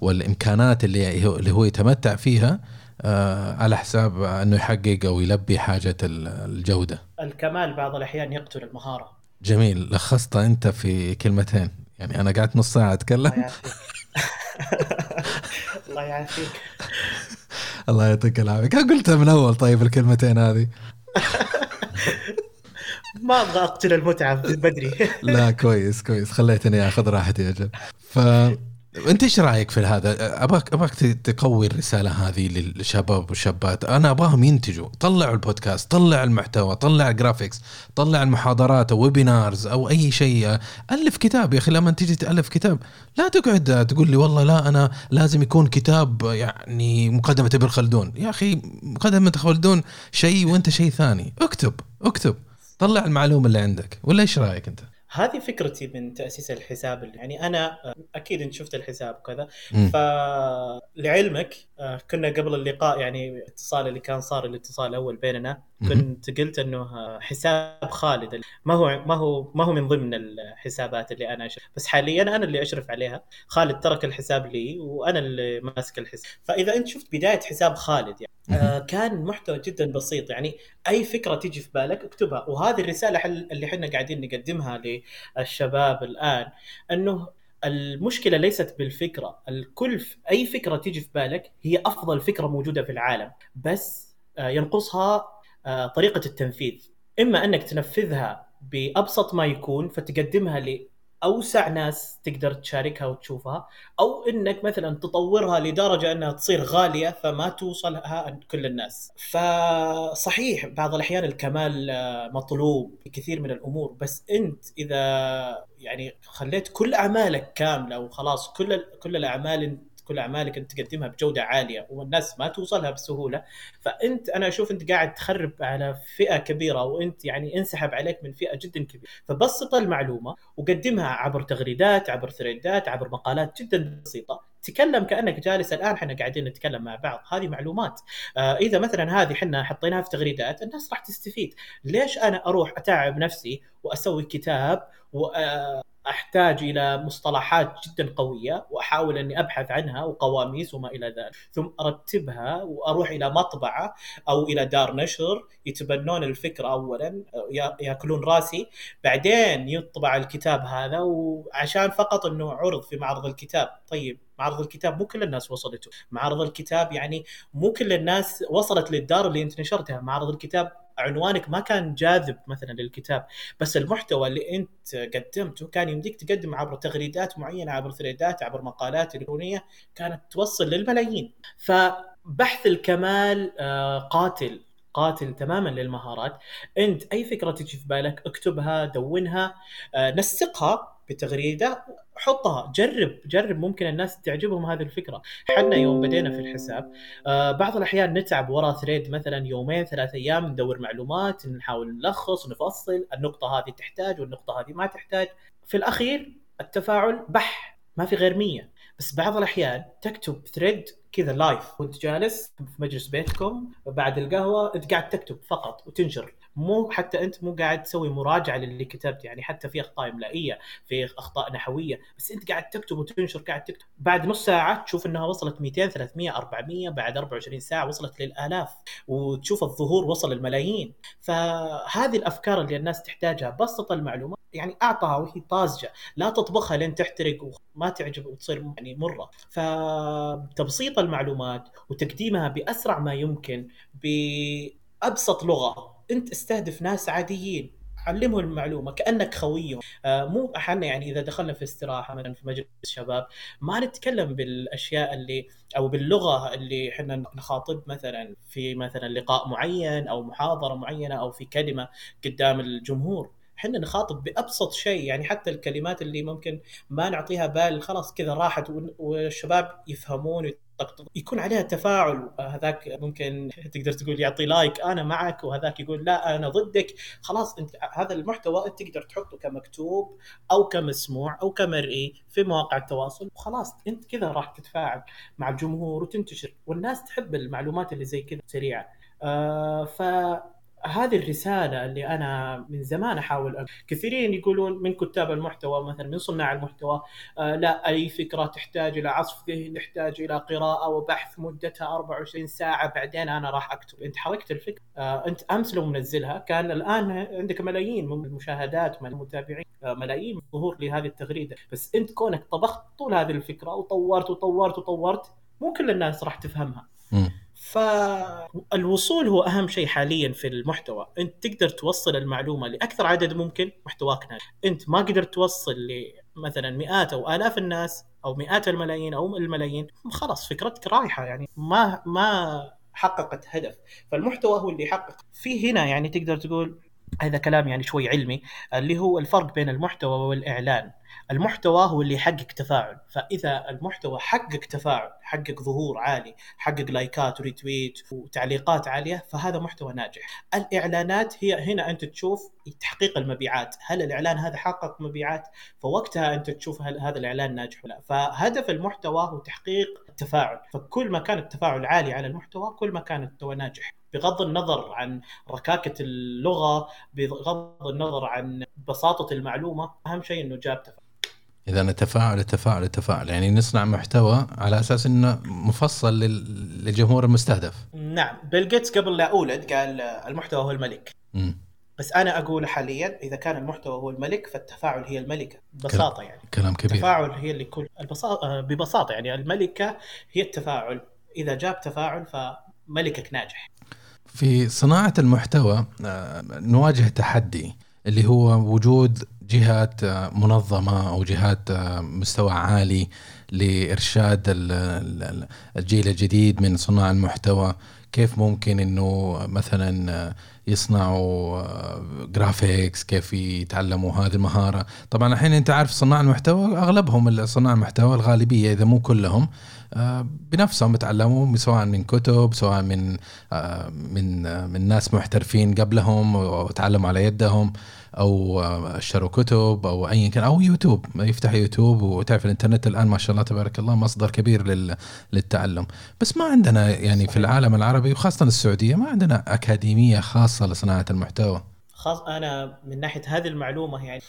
والإمكانات اللي اللي هو يتمتع فيها آه، على حساب إنه يحقق أو يلبي حاجة الجودة. الكمال بعض الأحيان يقتل المهارة. جميل. لخصتها أنت في كلمتين. يعني أنا قعدت نص ساعة أتكلم. الله يعافيك. الله يعطيك العافية. قلتها من أول طيب الكلمتين هذه. ما أبغى أقتل المتعة بدري. لا كويس كويس. خليتني آخذ راحتي أجل. ف أنت إيش رأيك في هذا؟ أبغاك أبغاك تقوي الرسالة هذه للشباب والشابات، أنا أبغاهم ينتجوا، طلعوا البودكاست، طلع المحتوى، طلع ال graphics، طلع المحاضرات أو webinars أو أي شيء، ألف كتاب يا أخي لما تيجي تألف كتاب لا تقعد تقول لي والله لا أنا لازم يكون كتاب يعني مقدمة ابن خلدون، يا أخي مقدمة خلدون شيء وأنت شيء ثاني، اكتب اكتب. طلع المعلومة اللي عندك، ولا إيش رأيك أنت؟ هذه فكرتي من تأسيس الحساب يعني أنا أكيد انت شفت الحساب وكذا فلعلمك آه، كنا قبل اللقاء يعني الاتصال اللي كان صار الاتصال الأول بيننا كنت قلت إنه حساب خالد ما هو ما هو ما هو من ضمن الحسابات اللي أنا اشرف بس حاليا أنا اللي أشرف عليها. خالد ترك الحساب لي وأنا اللي ماسك الحساب. فإذا أنت شفت بداية حساب خالد يعني آه كان محتوى جدا بسيط. يعني أي فكرة تيجي في بالك اكتبها. وهذه الرسالة اللي إحنا قاعدين نقدمها للشباب الآن إنه المشكلة ليست بالفكرة، الكل أي فكرة تيجي في بالك هي أفضل فكرة موجودة في العالم، بس آه، ينقصها آه، طريقة التنفيذ. إما إنك تنفذها بأبسط ما يكون فتقدمها لاوسع ناس تقدر تشاركها وتشوفها أو إنك مثلا تطورها لدرجة إنها تصير غالية فما توصلها كل الناس. فصحيح بعض الأحيان الكمال آه، مطلوب في كثير من الأمور بس أنت إذا يعني خليت كل أعمالك كاملة وخلاص كل كل الأعمال كل أعمالك أنت تقدمها بجودة عالية والناس ما توصلها بسهولة فأنت أنا أشوف أنت قاعد تخرب على فئة كبيرة وأنت يعني انسحب عليك من فئة جدا كبيرة. فبسط المعلومة وقدمها عبر تغريدات عبر ثريدات عبر مقالات جدا بسيطة. تكلم كأنك جالس الآن إحنا قاعدين نتكلم مع بعض. هذه معلومات. آه إذا مثلا هذه إحنا حطيناها في تغريدات الناس راح تستفيد. ليش أنا أروح أتعب نفسي وأسوي كتاب و آه احتاج إلى مصطلحات جدا قوية وأحاول إني أبحث عنها وقواميس وما إلى ذلك ثم أرتبها وأروح إلى مطبعة أو إلى دار نشر يتبنون الفكرة اولا يأكلون راسي بعدين يطبع الكتاب هذا وعشان فقط إنه عرض في معرض الكتاب. طيب معرض الكتاب مو كل الناس وصلته معرض الكتاب يعني مو كل الناس وصلت للدار اللي انت نشرتها. معرض الكتاب عنوانك ما كان جاذب مثلا للكتاب بس المحتوى اللي انت قدمته كان يمديك تقدم عبر تغريدات معينة عبر ثريدات عبر مقالات إلكترونية كانت توصل للملايين. فبحث الكمال آه، قاتل قاتل تماما للمهارات. انت أي فكرة تجي في بالك اكتبها دونها آه، نسقها بتغريدة حطها جرب جرب ممكن الناس تعجبهم هذه الفكرة. حنا يوم بدينا في الحساب آه بعض الأحيان نتعب وراء thread مثلا يومين ثلاث أيام ندور معلومات نحاول نلخص نفصل النقطة هذه تحتاج والنقطة هذه ما تحتاج. في الأخير التفاعل بح ما في غير 100 بس بعض الأحيان تكتب thread كذا live وانت جالس في مجلس بيتكم بعد القهوة انت قاعد تكتب فقط وتنشر. مو حتى أنت مو قاعد تسوي مراجعة للي كتبت يعني حتى في أخطاء إملائية في أخطاء نحوية بس أنت قاعد تكتب وتنشر قاعد تكتب. بعد نص ساعة تشوف إنها وصلت 200 300 400 بعد 24 ساعة وصلت للآلاف وتشوف الظهور وصل الملايين. فهذه الأفكار اللي الناس تحتاجها بسط المعلومه يعني اعطها وهي طازجة لا تطبخها لين تحترق وما تعجب وتصير يعني مرة. فتبسيط المعلومات وتقديمها بأسرع ما يمكن بأبسط لغة. انت استهدف ناس عاديين علمهم المعلومة كأنك خويهم. آه مو إحنا يعني إذا دخلنا في استراحة مثلا في مجلس شباب ما نتكلم بالأشياء اللي أو باللغة اللي إحنا نخاطب مثلا في مثلا لقاء معين أو محاضرة معينة أو في كلمة قدام الجمهور. إحنا نخاطب بأبسط شيء يعني حتى الكلمات اللي ممكن ما نعطيها بال خلاص كذا راحت والشباب يفهمون يكون عليها تفاعل هذاك ممكن تقدر تقول يعطي لايك أنا معك وهذاك يقول لا أنا ضدك. خلاص أنت هذا المحتوى أنت تقدر تحطه كمكتوب أو كمسموع أو كمرئي في مواقع التواصل. وخلاص أنت كذا راح تتفاعل مع الجمهور وتنتشر والناس تحب المعلومات اللي زي كذا سريعة. آه ف هذه الرسالة اللي أنا من زمان أحاول كثيرين يقولون من كتاب المحتوى مثلا من صناع المحتوى آه لا أي فكرة تحتاج إلى عصف ذهن تحتاج إلى قراءة وبحث مدتها 24 ساعة بعدين أنا راح أكتب. أنت حركت الفكرة. آه أنت أمس لو منزلها كان الآن عندك ملايين من المشاهدات من المتابعين آه ملايين من الظهور لهذه التغريدة. بس أنت كونك طبخت طول هذه الفكرة وطورت وطورت وطورت مو كل الناس راح تفهمها. فالوصول هو أهم شيء حاليا في المحتوى. أنت تقدر توصل المعلومة لأكثر عدد ممكن محتواك ناجح. أنت ما قدرت توصل لمثلا مئات أو آلاف الناس أو مئات الملايين أو الملايين خلاص فكرتك رايحة يعني. ما ما حققت هدف. فالمحتوى هو اللي يحقق. في هنا يعني تقدر تقول هذا كلام يعني شوي علمي اللي هو الفرق بين المحتوى والإعلان. المحتوى هو اللي يحقق تفاعل. فإذا المحتوى حقق تفاعل حقق ظهور عالي حقق لايكات وريتويت وتعليقات عالية فهذا محتوى ناجح. الإعلانات هي هنا أنت تشوف تحقيق المبيعات. هل الإعلان هذا حقق مبيعات؟ فوقتها أنت تشوف هل هذا الإعلان ناجح ولا فهدف المحتوى هو تحقيق التفاعل فكل ما كان التفاعل عالي على المحتوى كل ما كان المحتوى ناجح. بغض النظر عن ركاكة اللغة بغض النظر عن بساطة المعلومة أهم شيء إنه جاب تفاعل إذا التفاعل التفاعل التفاعل يعني نصنع محتوى على أساس إنه مفصل للجمهور المستهدف. نعم. بيل جيتس قبل لا أولد قال المحتوى هو الملك. م. بس أنا أقول حاليا إذا كان المحتوى هو الملك فالتفاعل هي الملكة. ببساطه يعني. كلام كبير. التفاعل هي اللي كل البساطه ببساطة يعني الملكة هي التفاعل. إذا جاب تفاعل فملكك ناجح. في صناعة المحتوى آه، نواجه تحدي اللي هو وجود جهات منظمة أو جهات مستوى عالي لإرشاد الجيل الجديد من صناع المحتوى. كيف ممكن إنه مثلا يصنعوا جرافيكس كيف يتعلموا هذه المهارة؟ طبعا الحين أنت عارف صناع المحتوى أغلبهم صناع المحتوى الغالبية إذا مو كلهم بنفسهم يتعلموا سواء من كتب سواء من من من ناس محترفين قبلهم وتعلموا على يدهم أو اشتروا كتب أو ايا كان أو يوتيوب. يفتح يوتيوب وتعرف الإنترنت الآن ما شاء الله تبارك الله مصدر كبير للتعلم. بس ما عندنا يعني في العالم العربي وخاصة السعودية ما عندنا أكاديمية خاصة لصناعة المحتوى. خاص أنا من ناحية هذه المعلومة يعني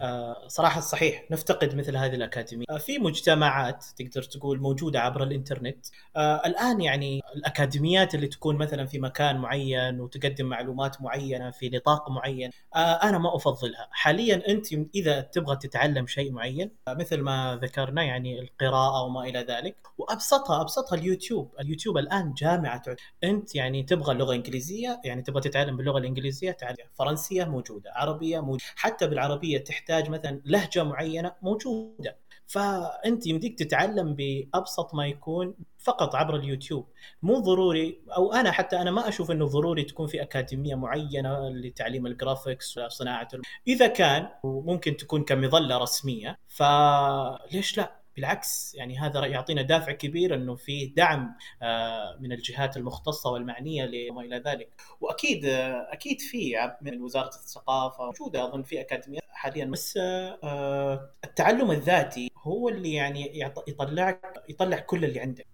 آه صراحة صحيح نفتقد مثل هذه الأكاديمية. آه في مجتمعات تقدر تقول موجودة عبر الإنترنت. آه الآن يعني الأكاديميات اللي تكون مثلا في مكان معين وتقدم معلومات معينة في نطاق معين آه أنا ما أفضلها. حاليا أنت إذا تبغى تتعلم شيء معين آه مثل ما ذكرنا يعني القراءة وما إلى ذلك وأبسطها أبسطها اليوتيوب. اليوتيوب الآن جامعة أنت يعني تبغى لغة إنجليزية يعني تبغى تتعلم باللغة الإنجليزية تعلم فرنسيه موجودة عربية موجودة. حتى بالعربية تحتاج مثلا لهجة معينة موجودة. فأنت يمديك تتعلم بأبسط ما يكون فقط عبر اليوتيوب. مو ضروري أو أنا حتى أنا ما أشوف إنه ضروري تكون في أكاديمية معينة لتعليم ال graphics وصناعه إذا كان ممكن تكون كمظلة رسمية فليش لا؟ بالعكس يعني هذا يعطينا دافع كبير إنه في دعم آه، من الجهات المختصة والمعنية وما إلى ذلك. وأكيد آه، أكيد في من وزارة الثقافة موجودة أظن في اكاديميات حاليا بس آه، التعلم الذاتي هو اللي يعني يطلعك يطلع كل اللي عندك.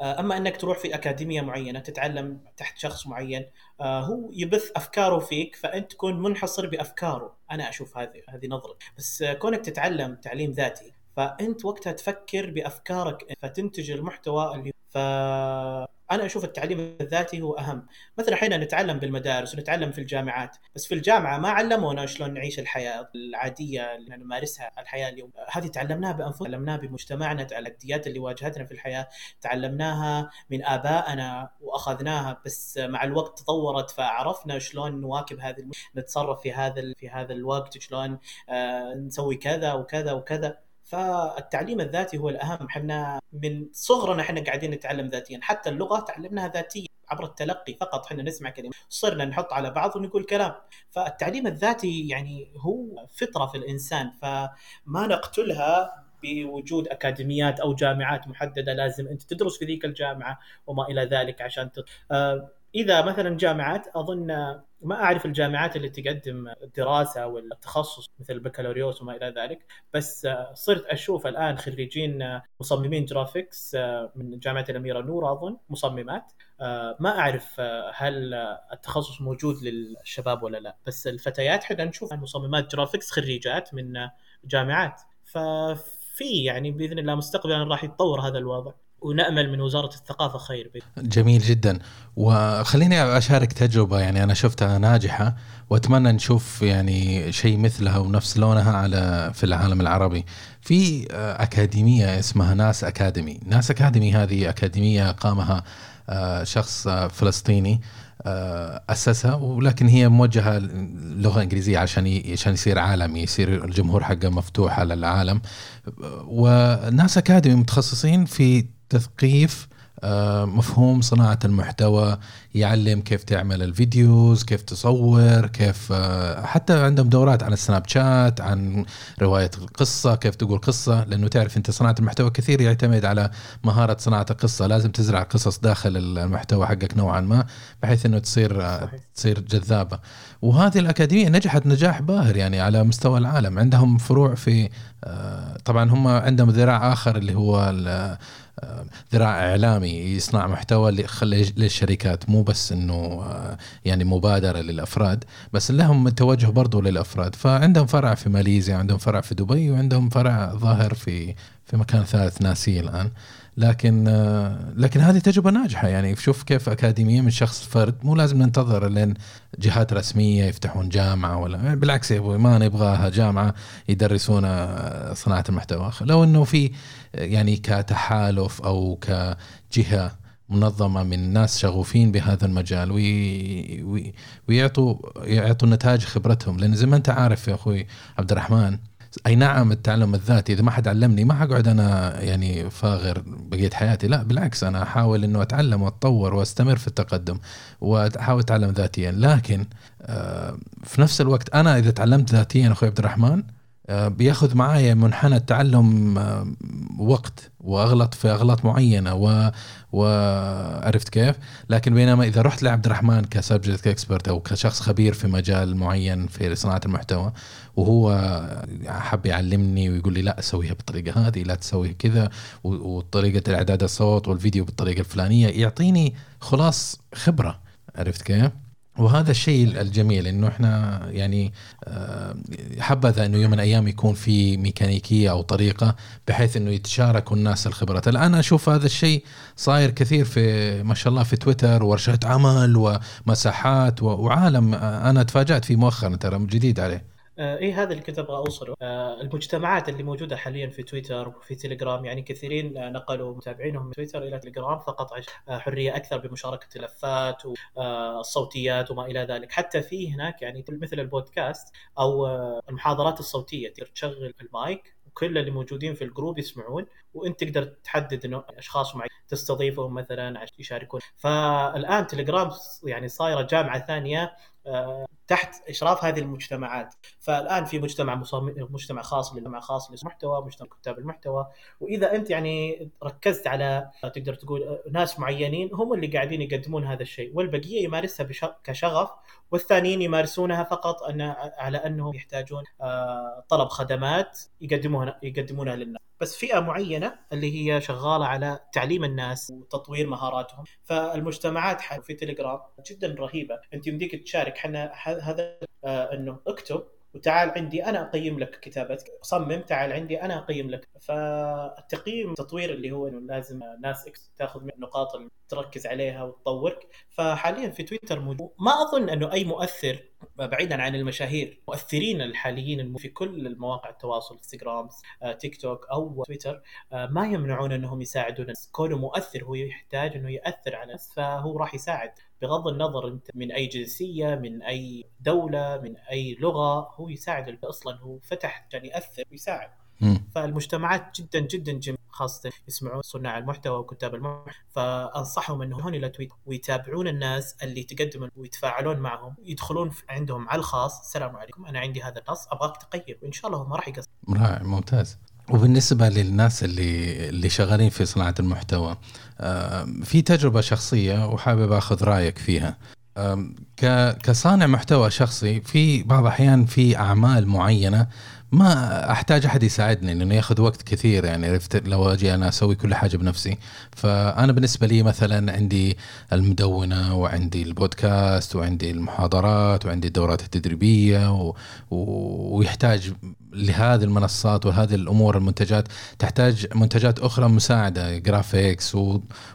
أما إنك تروح في أكاديمية معينة تتعلم تحت شخص معين هو يبث أفكاره فيك فأنت تكون منحصر بأفكاره. أنا أشوف هذه هذه نظرتي بس كونك تتعلم تعليم ذاتي فأنت وقتها تفكر بأفكارك فتنتج المحتوى اللي ف أنا أشوف التعليم الذاتي هو أهم. مثلا إحنا نتعلم بالمدارس ونتعلم في الجامعات بس في الجامعة ما علمونا شلون نعيش الحياة العادية اللي نمارسها الحياة اليوم. هذه تعلمناها بأنفسنا تعلمناها بمجتمعنا التحديات اللي واجهتنا في الحياة تعلمناها من آبائنا وأخذناها بس مع الوقت تطورت فعرفنا شلون نواكب هذه نتصرف في هذا في هذا الوقت شلون آه نسوي كذا وكذا وكذا. فالتعليم الذاتي هو الأهم. إحنا من صغرنا إحنا قاعدين نتعلم ذاتيا. حتى اللغة تعلمناها ذاتيا عبر التلقي فقط. إحنا نسمع كلمات صرنا نحط على بعض ونقول كلام. فالتعليم الذاتي يعني هو فطرة في الإنسان فما نقتلها بوجود أكاديميات أو جامعات محددة. لازم أنت تدرس في ذيك الجامعة وما إلى ذلك عشان تط... آه إذا مثلا جامعات أظن ما أعرف الجامعات اللي تقدم الدراسة والتخصص مثل البكالوريوس وما إلى ذلك بس صرت أشوف الآن خريجين مصممين graphics من جامعة الأميرة نورة أظن مصممات. ما أعرف هل التخصص موجود للشباب ولا لا بس الفتيات إحنا نشوف مصممات graphics خريجات من جامعات. ففي يعني بإذن الله مستقبلا راح يتطور هذا الوضع. ونأمل من وزارة الثقافة خير. جميل جدا. وخليني أشارك تجربة يعني أنا شفتها ناجحة وأتمنى نشوف يعني شيء مثلها ونفس لونها على في العالم العربي. في أكاديمية اسمها ناس أكاديمي. ناس أكاديمي هذه أكاديمية قامها آه، شخص فلسطيني آه، أسسها ولكن هي موجهة لغة إنجليزية عشان عشان يصير عالمي يصير الجمهور حقه مفتوح على العالم. وناس أكاديمي متخصصين في تثقيف آه، مفهوم صناعة المحتوى يعلم كيف تعمل الفيديوز كيف تصور كيف آه، حتى عندهم دورات عن السناب شات عن رواية القصة كيف تقول قصة لأنه تعرف أنت صناعة المحتوى كثير يعتمد على مهارة صناعة القصة. لازم تزرع قصص داخل المحتوى حقك نوعا ما بحيث أنه تصير آه، تصير جذابة. وهذه الأكاديمية نجحت نجاح باهر يعني على مستوى العالم. عندهم فروع في طبعا هم عندهم ذراع آخر اللي هو ذراع إعلامي يصنع محتوى للشركات مو بس إنه آه، يعني مبادرة للأفراد بس لهم توجه برضو للأفراد. فعندهم فرع في ماليزيا عندهم فرع في دبي وعندهم فرع ظاهر في في مكان ثالث ناسي الآن. لكن آه، لكن هذه تجربة ناجحة. يعني شوف كيف أكاديمية من شخص فرد مو لازم ننتظر لين جهات رسمية يفتحون جامعة ولا بالعكس يا أبوي ما نبغاها جامعة يدرسونا صناعة المحتوى. لو إنه في يعني كتحالف أو كجهة منظمة من ناس شغوفين بهذا المجال وي وي ويعطوا يعطوا نتائج خبرتهم. لأن زي ما أنت عارف يا أخوي عبد الرحمن أي نعم التعلم الذاتي إذا ما حد علمني ما حقعد أنا يعني فاغر بقية حياتي. لا بالعكس أنا أحاول إنه أتعلم وأتطور وأستمر في التقدم وأحاول أتعلم ذاتيا. لكن آه، في نفس الوقت أنا إذا تعلمت ذاتيا أخوي عبد الرحمن بياخذ معايا منحنى التعلم آه، وقت واغلط في اغلاط معينة و وعرفت كيف؟ لكن بينما إذا رحت لعبد الرحمن ك subject expert أو كشخص خبير في مجال معين في صناعة المحتوى وهو حب يعلمني ويقول لي لا سويها بالطريقة هذه لا تسوي كذا وطريقة الإعداد الصوت والفيديو بالطريقة الفلانية يعطيني خلاص خبرة عرفت كيف؟ وهذا الشيء الجميل إنه إحنا يعني آه، حبذا إنه يوم من الأيام يكون في ميكانيكية أو طريقة بحيث إنه يتشاركوا الناس الخبرات، الآن أشوف هذا الشيء صاير كثير في ما شاء الله في تويتر ورشات عمل ومساحات وعالم آه، أنا تفاجأت فيه مؤخرا ترى جديد عليه. آه إيه هذا اللي كنت أبغى أوصله؟ آه المجتمعات اللي موجودة حاليا في تويتر وفي تليجرام يعني كثيرين آه نقلوا متابعينهم من تويتر إلى تليجرام فقط عشان آه حرية أكثر بمشاركة الملفات والصوتيات وما إلى ذلك. حتى في هناك يعني مثل البودكاست أو آه المحاضرات الصوتية تشغل المايك وكل اللي موجودين في الجروب يسمعون وأنت تقدر تحدد إنه أشخاص معين تستضيفهم مثلا عشان يشاركون. فالآن تليجرام يعني صايرة جامعة ثانية آه، تحت إشراف هذه المجتمعات. فالآن في مجتمع مجتمع خاص للمجتمع خاص للمحتوى مجتمع كتاب المحتوى. وإذا أنت يعني ركزت على تقدر تقول ناس معينين هم اللي قاعدين يقدمون هذا الشيء. والبقية يمارسها كشغف والثانيين يمارسونها فقط أن على أنهم يحتاجون آه، طلب خدمات يقدمونها يقدمونها للناس. بس فئة معينة اللي هي شغالة على تعليم الناس وتطوير مهاراتهم. فالمجتمعات في تليجرام جدا رهيبة. أنت يمديك تشارك. إحنا هذا آه، إنه اكتب وتعال عندي أنا أقيم لك كتابتك. صمم تعال عندي أنا أقيم لك. فالتقييم التطوير اللي هو إنه لازم ناس إكس تاخذ من النقاط اللي تركز عليها وتطورك. فحاليا في تويتر موجود. ما أظن إنه أي مؤثر بعيدا عن المشاهير مؤثرين الحاليين في كل المواقع التواصل انستغرام تيك توك أو تويتر ما يمنعون إنهم يساعدون. كونه مؤثر هو يحتاج إنه يأثر على الناس فهو راح يساعد. بغض النظر انت من أي جنسية من أي دولة من أي لغة هو يساعد أصلا هو فتح عشان يأثر ويساعد. فالمجتمعات جدا جدا جميلة خاصة يسمعون صناع المحتوى وكتاب المحتوى. فأنصحهم أنهم هون إلى تويتر ويتابعون الناس اللي تقدمون ويتفاعلون معهم يدخلون عندهم على الخاص. السلام عليكم أنا عندي هذا النص أبغاك تقيم وإن شاء الله هم راح يقصر رائع ممتاز. وبالنسبة للناس اللي اللي شغالين في صناعة المحتوى في تجربة شخصية وحابب أخذ رأيك فيها. كصانع محتوى شخصي في بعض الأحيان في أعمال معينة ما أحتاج أحد يساعدني لأنه يأخذ وقت كثير يعني عرفت؟ لو أجي أنا أسوي كل حاجة بنفسي. فأنا بالنسبة لي مثلا عندي المدونة وعندي البودكاست وعندي المحاضرات وعندي الدورات التدريبية و... ويحتاج لهذه المنصات وهذه الأمور المنتجات تحتاج منتجات أخرى مساعدة graphics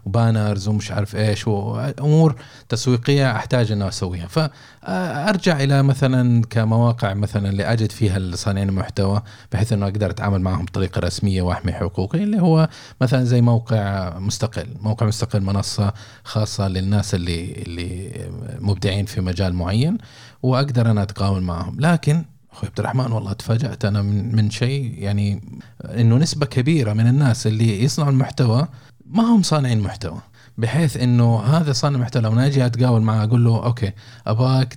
و banners ومش عارف إيش وامور تسويقية أحتاج انه أسويها. فارجع إلى مثلا كمواقع مثلا اللي أجد فيها صانعين المحتوى بحيث إنه أقدر أتعامل معهم بطريقة رسمية وأحمي حقوقي اللي هو مثلا زي موقع مستقل. موقع مستقل منصة خاصة للناس اللي اللي مبدعين في مجال معين وأقدر أنا اتقاول معهم. لكن أخوي عبد الرحمن والله تفاجأت أنا من من شيء يعني إنه نسبة كبيرة من الناس اللي يصنعوا المحتوى ما هم صانعين محتوى بحيث إنه هذا صانع محتوى لما أجي اتقاول معه أقول له okay ابغاك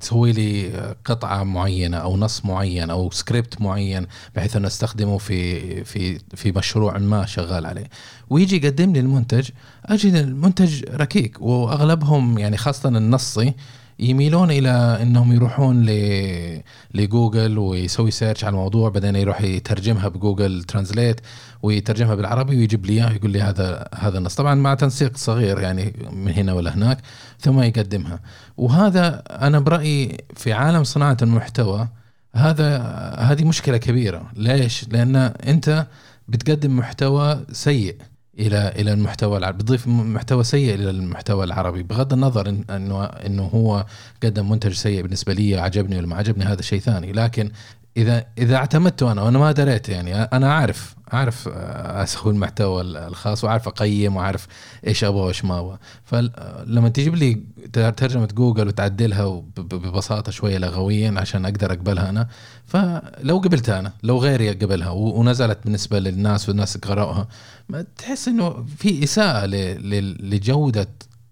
تسوي لي قطعة معينة أو نص معين أو سكريبت معين بحيث إنه أستخدمه في في في مشروع أنا شغال عليه. ويجي يقدم لي المنتج اجد المنتج ركيك وأغلبهم يعني خاصة النصي يميلون إلى إنهم يروحون ل لجوجل ويسوي search على الموضوع بعدين يروح يترجمها ب Google Translate ويترجمها بالعربي ويجيب لي اياه يقول لي هذا هذا النص. طبعا مع تنسيق صغير يعني من هنا ولا هناك ثم يقدمها. وهذا أنا برأيي في عالم صناعة المحتوى هذا هذه مشكلة كبيرة. ليش؟ لأن أنت بتقدم محتوى سيء. إلى إلى المحتوى العربي بتضيف محتوى سيء إلى المحتوى العربي بغض النظر انه إنه هو قدم منتج سيء بالنسبة لي عجبني ولا ما عجبني هذا شيء ثاني. لكن إذا إذا اعتمدته أنا وأنا ما دريت يعني أنا عارف أعرف أسوي المحتوى الخاص وأعرف أقيم وأعرف إيش أبغى وإيش ما أبغى. فلما تجيب لي ترجمة جوجل وتعدلها ببساطة شوية لغويا عشان أقدر أقبلها أنا فلو قبلتها أنا لو غيري قبلها ونزلت بالنسبة للناس والناس قرأوها تحس إنه في إساءة لجودة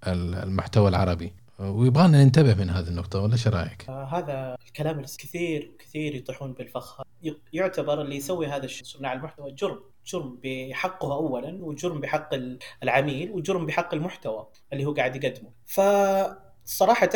المحتوى العربي. ويبغانا ننتبه من هذه النقطة ولا إيش رأيك؟ آه هذا الكلام كثير كثير يطيحون بالفخ. يعتبر اللي يسوي هذا الشيء صناع المحتوى جرم جرم بحقه اولا وجرم بحق العميل وجرم بحق المحتوى اللي هو قاعد يقدمه. فصراحة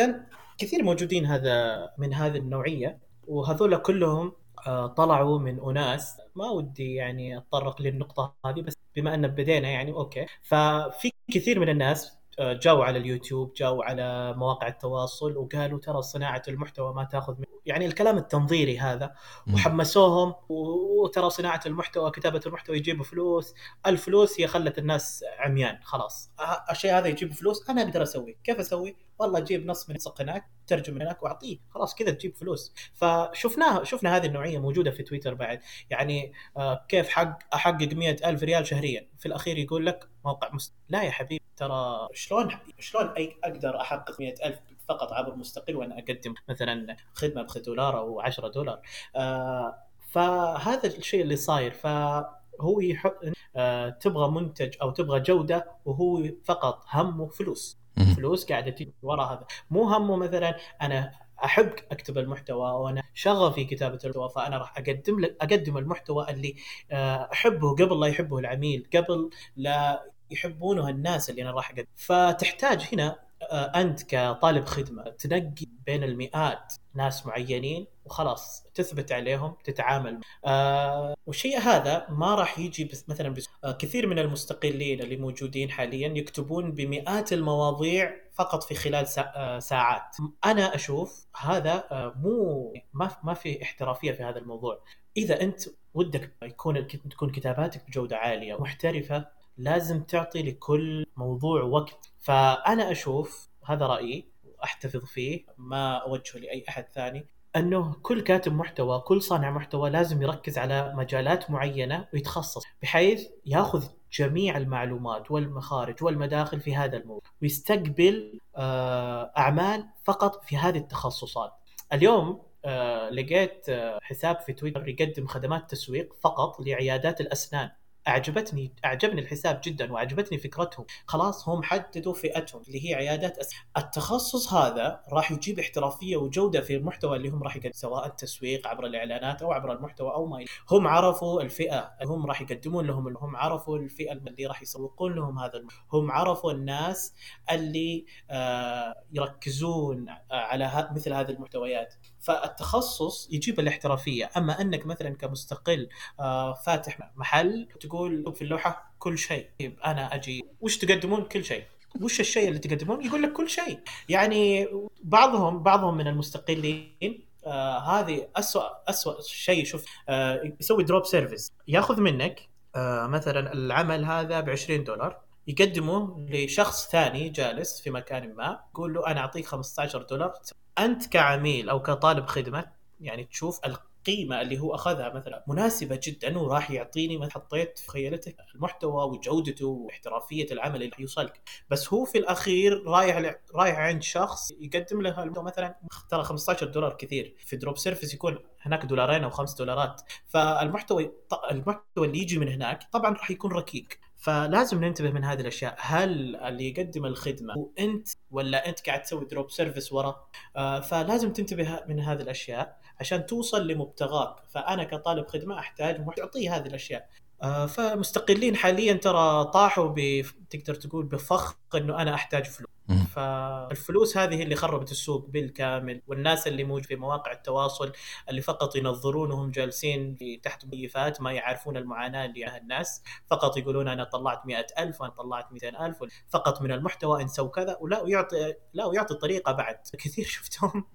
كثير موجودين هذا من هذه النوعية وهذول كلهم آه، طلعوا من أناس. ما ودي يعني أتطرق للنقطة هذه بس بما أن بدينا يعني أوكي. ففي كثير من الناس جاوا على اليوتيوب جاوا على مواقع التواصل وقالوا ترى صناعة المحتوى ما تاخذ من يعني الكلام التنظيري هذا. وحمسوهم وترى صناعة المحتوى كتابة المحتوى يجيبوا فلوس الفلوس هي خلت الناس عميان خلاص. الشيء هذا يجيب فلوس أنا أقدر اسويه كيف أسوي؟ والله أجيب نص من هناك ترجم من هناك واعطيه خلاص كذا تجيب فلوس. فشفناها شفنا هذه النوعية موجودة في تويتر بعد. يعني آه كيف حق أحقق مئة ألف ريال شهريا. في الأخير يقول لك موقع مست... لا يا حبيبي ترى شلون شلون اي أقدر أحقق مئة ألف فقط عبر مستقل وأنا أقدم مثلا خدمة ب دولار أو 10 دولار؟ آه فهذا الشيء اللي صاير. فهو يحط آه تبغى منتج أو تبغى جودة وهو فقط همه فلوس. فلوس قاعدة تجي ورا هذا. مو همه مثلا أنا أحب أكتب المحتوى وأنا شغفي كتابة المحتوى فأنا راح أقدم لك أقدم المحتوى اللي آه، أحبه قبل لا يحبه العميل قبل لا يحبونه الناس اللي أنا راح أقدم. فتحتاج هنا أنت كطالب خدمة تنقي بين المئات ناس معينين وخلاص تثبت عليهم تتعامل. آه والشيء هذا ما راح يجي مثلا بس آه كثير من المستقلين اللي موجودين حاليا يكتبون بمئات المواضيع فقط في خلال آه ساعات. أنا أشوف هذا آه مو ما ما في احترافية في هذا الموضوع. إذا أنت ودك يكون تكون كتاباتك بجودة عالية محترفة لازم تعطي لكل موضوع وقت. فأنا أشوف هذا رأيي احتفظ فيه ما اوجهه لأي أحد ثاني أنه كل كاتب محتوى كل صانع محتوى لازم يركز على مجالات معينة ويتخصص بحيث يأخذ جميع المعلومات والمخارج والمداخل في هذا الموضوع ويستقبل آه، أعمال فقط في هذه التخصصات. اليوم آه، لقيت آه، حساب في تويتر يقدم خدمات تسويق فقط لعيادات الأسنان. أعجبتني أعجبني الحساب جدا وأعجبتني فكرتهم خلاص هم حددوا فئتهم اللي هي عيادات أس... التخصص هذا راح يجيب احترافية وجودة في المحتوى اللي هم راح يقدمون سواء التسويق عبر الإعلانات أو عبر المحتوى أو ما هم عرفوا الفئة هم راح يقدمون لهم هم عرفوا الفئة اللي راح يسوقون لهم هذا المحتوى. هم عرفوا الناس اللي آه يركزون على مثل هذه المحتويات فالتخصص يجيب الاحترافية. أما أنك مثلا كمستقل آه فاتح محل تقول في اللوحة كل شيء. طيب أنا أجي وش تقدمون؟ كل شيء. وش الشيء اللي تقدمون؟ يقول لك كل شيء. يعني بعضهم بعضهم من المستقلين آه هذه اسوء اسوء شيء شوف آه يسوي drop service ياخذ منك آه مثلا العمل هذا ب 20 دولار. يقدمه لشخص ثاني جالس في مكان ما. يقول له أنا أعطيك 15 دولار. أنت كعميل أو كطالب خدمة يعني تشوف القيمة اللي هو أخذها مثلا مناسبة جدا وراح يعطيني ما حطيت في خيالتك المحتوى وجودته واحترافية العمل اللي يوصلك. بس هو في الأخير رايح رايح عند شخص يقدم له مثلا ترى 15 دولار كثير. في drop service يكون هناك دولارين أو خمس دولارات. فالمحتوى المحتوى اللي يجي من هناك طبعا راح يكون ركيك. فلازم ننتبه من هذه الأشياء. هل اللي يقدم الخدمة هو أنت ولا أنت قاعد تسوي drop service ورا؟ آه فلازم تنتبه من هذه الأشياء عشان توصل لمبتغاك. فأنا كطالب خدمة أحتاج تعطيه هذه الأشياء. آه فمستقلين حاليا ترى طاحوا ب تقدر تقول بفخ إنه أنا أحتاج فلوس. فالفلوس هذه اللي خربت السوق بالكامل والناس اللي موجود في مواقع التواصل اللي فقط ينظرون وهم جالسين تحت مكيفات ما يعرفون المعاناة اللي الناس فقط يقولون أنا طلعت مئة ألف وأنا طلعت مئتين ألف فقط من المحتوى إن سووا كذا ولا ويعطي لا ويعطي الطريقة بعد. كثير شفتهم.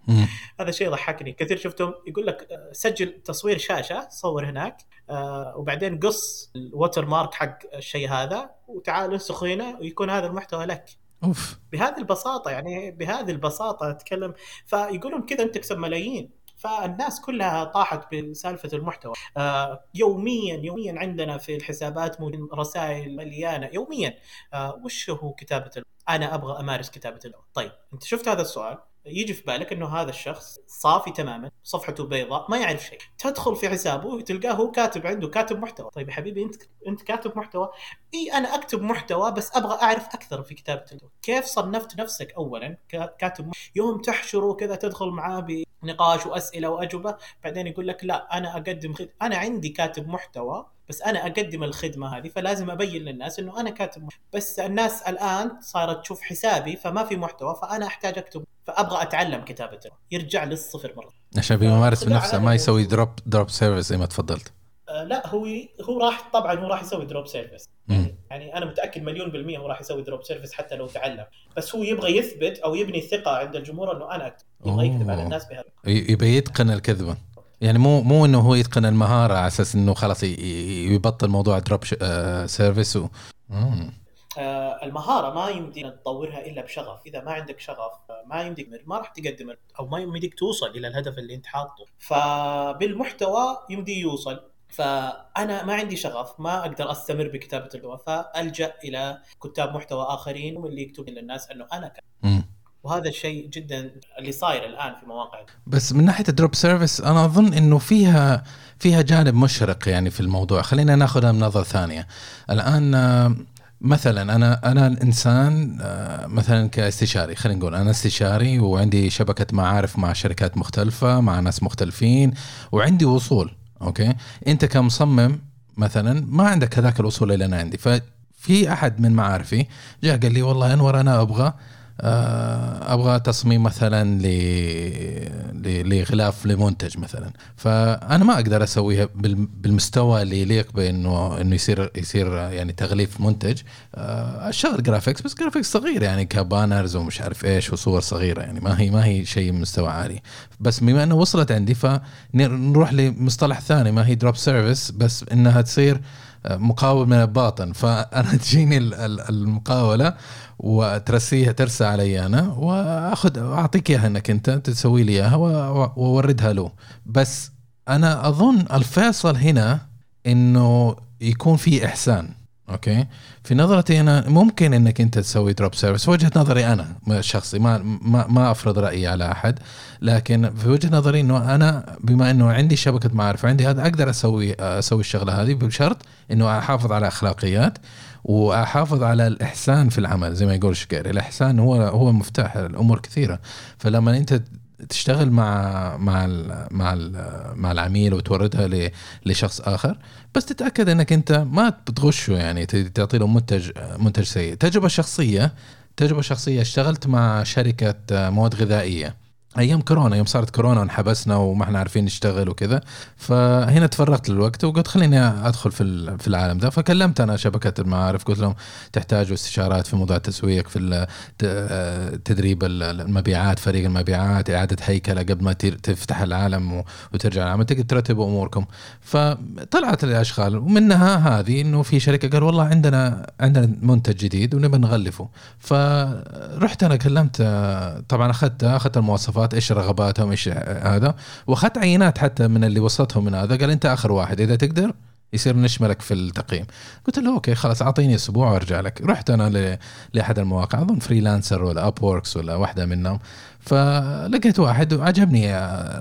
هذا شيء ضحكني كثير شفتهم يقول لك آه، سجل تصوير شاشة صور هناك آه وبعدين قص الوتر مارك حق الشيء هذا وتعال انسخ هنا ويكون هذا المحتوى لك. أوف. بهذه البساطة يعني بهذه البساطة أتكلم. فيقولون كذا أنت تكسب ملايين. فالناس كلها طاحت بسالفة المحتوى. آه يوميا يوميا عندنا في الحسابات رسائل مليانة. يوميا. آه وش هو كتابة أنا أبغى أمارس كتابة اللغة طيب أنت شفت هذا السؤال؟ يجي في بالك إنه هذا الشخص صافي تماما صفحته بيضاء ما يعرف شيء. تدخل في حسابه وتلقاه هو كاتب عنده كاتب محتوى. طيب يا حبيبي أنت أنت كاتب محتوى؟ إي أنا أكتب محتوى بس أبغى أعرف أكثر في كتابة كيف صنفت نفسك اولا كاتب محتوى؟ يوم تحشره كذا تدخل معاه بنقاش وأسئلة وأجوبة بعدين يقول لك لا أنا أقدم. أنا عندي كاتب محتوى بس أنا أقدم الخدمة هذه فلازم أبين للناس إنه أنا كاتب محتوى. بس الناس الآن صارت تشوف حسابي فما في محتوى فأنا أحتاج أكتب فأبغى أتعلم كتابته يرجع للصفر مرة. عشان بيمارس بنفسه ما يسوي drop drop service زي ما تفضلت. آه لا هو هو راح طبعا هو راح يسوي drop service يعني يعني أنا متأكد مليون بالمية هو راح يسوي drop service حتى لو تعلم. بس هو يبغى يثبت أو يبني ثقة عند الجمهور إنه أنا أكتب. يبغى يكذب على. الناس بهذا. ي- يبي يتقن الكذبة. يعني مو مو إنه هو يتقن المهارة على أساس إنه خلاص يبطل موضوع drop ش- آه service و... آه المهارة ما يمدينا تطورها إلا بشغف. إذا ما عندك شغف آه، ما يمديك ما راح تقدم أو ما يمديك توصل إلى الهدف اللي أنت حاطه. فبالمحتوى يمدي يوصل. فأنا ما عندي شغف ما أقدر أستمر بكتابة اللغة فالجا إلى كتاب محتوى آخرين واللي يكتبون للناس إنه أنا مم. وهذا الشيء جدا اللي صاير الآن في مواقع. بس من ناحية ال drop service أنا أظن إنه فيها فيها جانب مشرق يعني في الموضوع. خلينا ناخذها من نظرة ثانية. الآن آه، مثلا أنا أنا الإنسان آه، مثلا كاستشاري خلينا نقول أنا استشاري وعندي شبكة معارف مع شركات مختلفة مع ناس مختلفين وعندي وصول okay؟ أنت كمصمم مثلا ما عندك هذاك الوصول اللي أنا عندي. ففي أحد من معارفي جاء قال لي والله أنور أنا أبغى آه، أبغى تصميم مثلا لغلاف لمنتج مثلا. فأنا ما أقدر أسويها بال- بالمستوى اللي يليق بانه إنه يصير يصير يعني تغليف منتج. آه، أشتغل graphics بس graphics صغير يعني ك banners ومش عارف إيش وصور صغيرة يعني. ما هي ما هي شيء مستوى عالي. بس بما إنه وصلت عندي فنروح لمصطلح ثاني. ما هي drop service بس إنها تصير آه، مقاول من الباطن فأنا تجيني ال- ال- المقاولة. وترسيها ترسى علي أنا وأخذ أعطيك إياها إنك أنت تسوي لي إياها وأوردها له. بس أنا أظن الفيصل هنا إنه يكون في إحسان. okay؟ في نظرتي أنا ممكن إنك أنت تسوي drop service وجهة نظري أنا شخصي ما ما ما أفرض رأيي على أحد. لكن في وجهة نظري إنه أنا بما إنه عندي شبكة معارف عندي هذا أقدر أسوي أسوي الشغلة هذه بشرط إنه أحافظ على أخلاقيات وأحافظ على الإحسان في العمل زي ما يقول شكير الإحسان هو هو مفتاح الأمور كثيرة. فلما أنت تشتغل مع مع ال مع ال مع العميل وتوردها لشخص آخر بس تتأكد إنك أنت ما بتغشه يعني تعطي له منتج منتج سيء. تجربة شخصية تجربة شخصية اشتغلت مع شركة مواد غذائية. أيام كورونا يوم صارت كورونا وانحبسنا وما إحنا عارفين نشتغل وكذا. فهنا تفرغت للوقت وقلت خليني أدخل في في العالم ده. فكلمت أنا شبكة المعارف قلت لهم تحتاجوا استشارات في موضوع التسويق في آه، تدريب ال- المبيعات فريق المبيعات إعادة هيكلة قبل ما تفتح العالم وترجع العالم. تقدر ترتبوا أموركم. فطلعت الاشغال ومنها هذه إنه في شركة قال والله عندنا عندنا منتج جديد ونبي نغلفه. فرحت أنا كلمت آه، طبعا أخذت أخذت المواصفات إيش رغباتهم إيش هذا. وأخذت عينات حتى من اللي وصلتهم من هذا. قال أنت آخر واحد إذا تقدر يصير نشملك في التقييم. قلت له okay خلاص أعطيني أسبوع وأرجع لك. رحت أنا لأحد المواقع أظن Freelancer ولا Upwork ولا واحدة منهم. فلقيت واحد وعجبني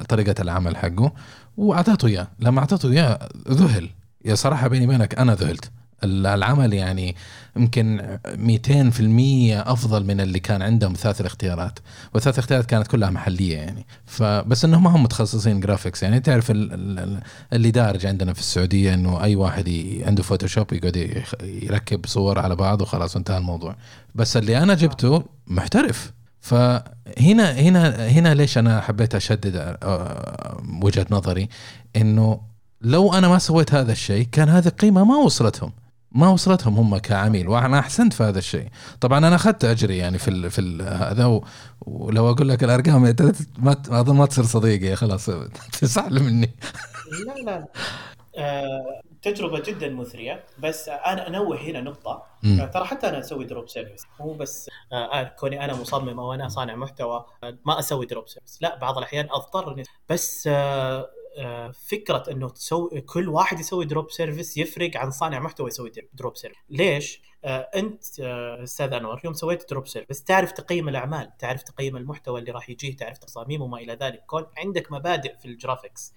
طريقة العمل حقه وأعطيته إياه. لما أعطيته إياه ذهل. يا صراحة بيني وبينك أنا ذهلت. العمل يعني يمكن 200% أفضل من اللي كان عندهم ثلاث الاختيارات. والثلاث اختيارات كانت كلها محلية يعني. فبس إنهم ما هم متخصصين graphics يعني. تعرف ال- ال- ال- اللي دارج عندنا في السعودية إنه أي واحد عنده Photoshop يقعد يركب صور على بعض وخلاص انتهى الموضوع. بس اللي أنا جبته محترف. فهنا هنا هنا ليش أنا حبيت أشدد آه، وجهة نظري؟ إنه لو أنا ما سويت هذا الشيء كان هذه القيمة ما وصلتهم. ما وصلتهم هم كعميل وأنا أحسنت في هذا الشيء. طبعا أنا أخذت أجري يعني في ال في ال هذا ولو أقول لك الأرقام ما اظن ما تصير صديقي خلاص تزعل مني. لا لا. آه، تجربة جدا مثرية بس أنا أنوه هنا نقطة. مم. آه، ترى حتى أنا أسوي drop service مو بس آه كوني أنا مصمم أو أنا صانع محتوى ما أسوي drop service لا بعض الأحيان اضطر بس آه آه، فكرة إنه تسوي كل واحد يسوي drop service يفرق عن صانع محتوى يسوي drop service ليش؟ آه، أنت آه، أستاذ أنور يوم سويت drop service تعرف تقيم الأعمال تعرف تقيم المحتوى اللي راح يجيه تعرف تصاميم وما إلى ذلك كون عندك مبادئ في ال graphics.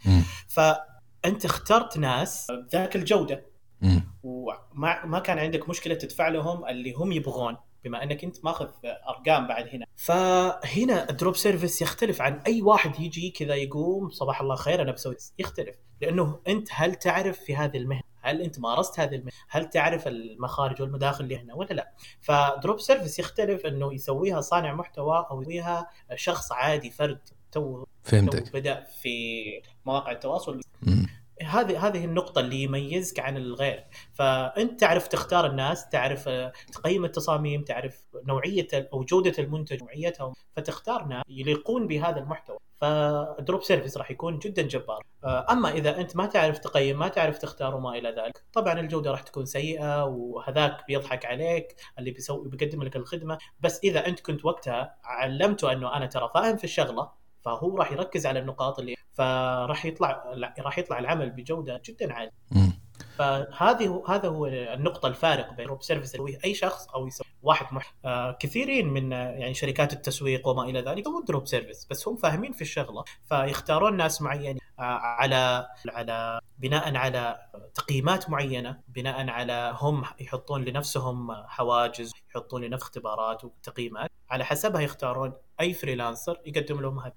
فأنت اخترت ناس ذاك الجودة. وما ما كان عندك مشكلة تدفع لهم اللي هم يبغون بما انك انت ماخذ ارقام بعد هنا. فهنا ال drop service يختلف عن أي واحد يجي كذا يقوم صباح الله خير أنا بسوي يختلف. لأنه أنت هل تعرف في هذه المهنة؟ هل أنت مارست هذه المهنة؟ هل تعرف المخارج والمداخل اللي هنا ولا لا؟ ف drop service يختلف إنه يسويها صانع محتوى أو يسويها شخص عادي فرد تو فهمتك. بدأ في مواقع التواصل. هذه هذه النقطة اللي يميزك عن الغير، فأنت تعرف تختار الناس، تعرف آه، تقيم التصاميم، تعرف نوعية أو جودة المنتج، نوعيتهم، فتختار ناس يليقون بهذا المحتوى، فال drop service راح يكون جدا جبار. آه، أما إذا أنت ما تعرف تقيم، ما تعرف تختار وما إلى ذلك، طبعا الجودة راح تكون سيئة وهذاك بيضحك عليك اللي بيسوي بيقدم لك الخدمة، بس إذا أنت كنت وقتها علمته أنه أنا ترى فاهم في الشغلة فهو راح يركز على النقاط اللي فراح يطلع راح يطلع العمل بجودة جدا عالية. فهذه هذا هو النقطة الفارق بين drop service اللي أي شخص أو يسوي واحد مح... آه كثيرين من يعني شركات التسويق وما إلى ذلك يسوون drop service بس هم فاهمين في الشغلة فيختارون ناس معينين آه على على بناء على تقييمات معينة بناء على هم يحطون لنفسهم حواجز يحطون لنفس اختبارات وتقييمات على حسبها يختارون أي فريلانسر يقدم لهم هذا.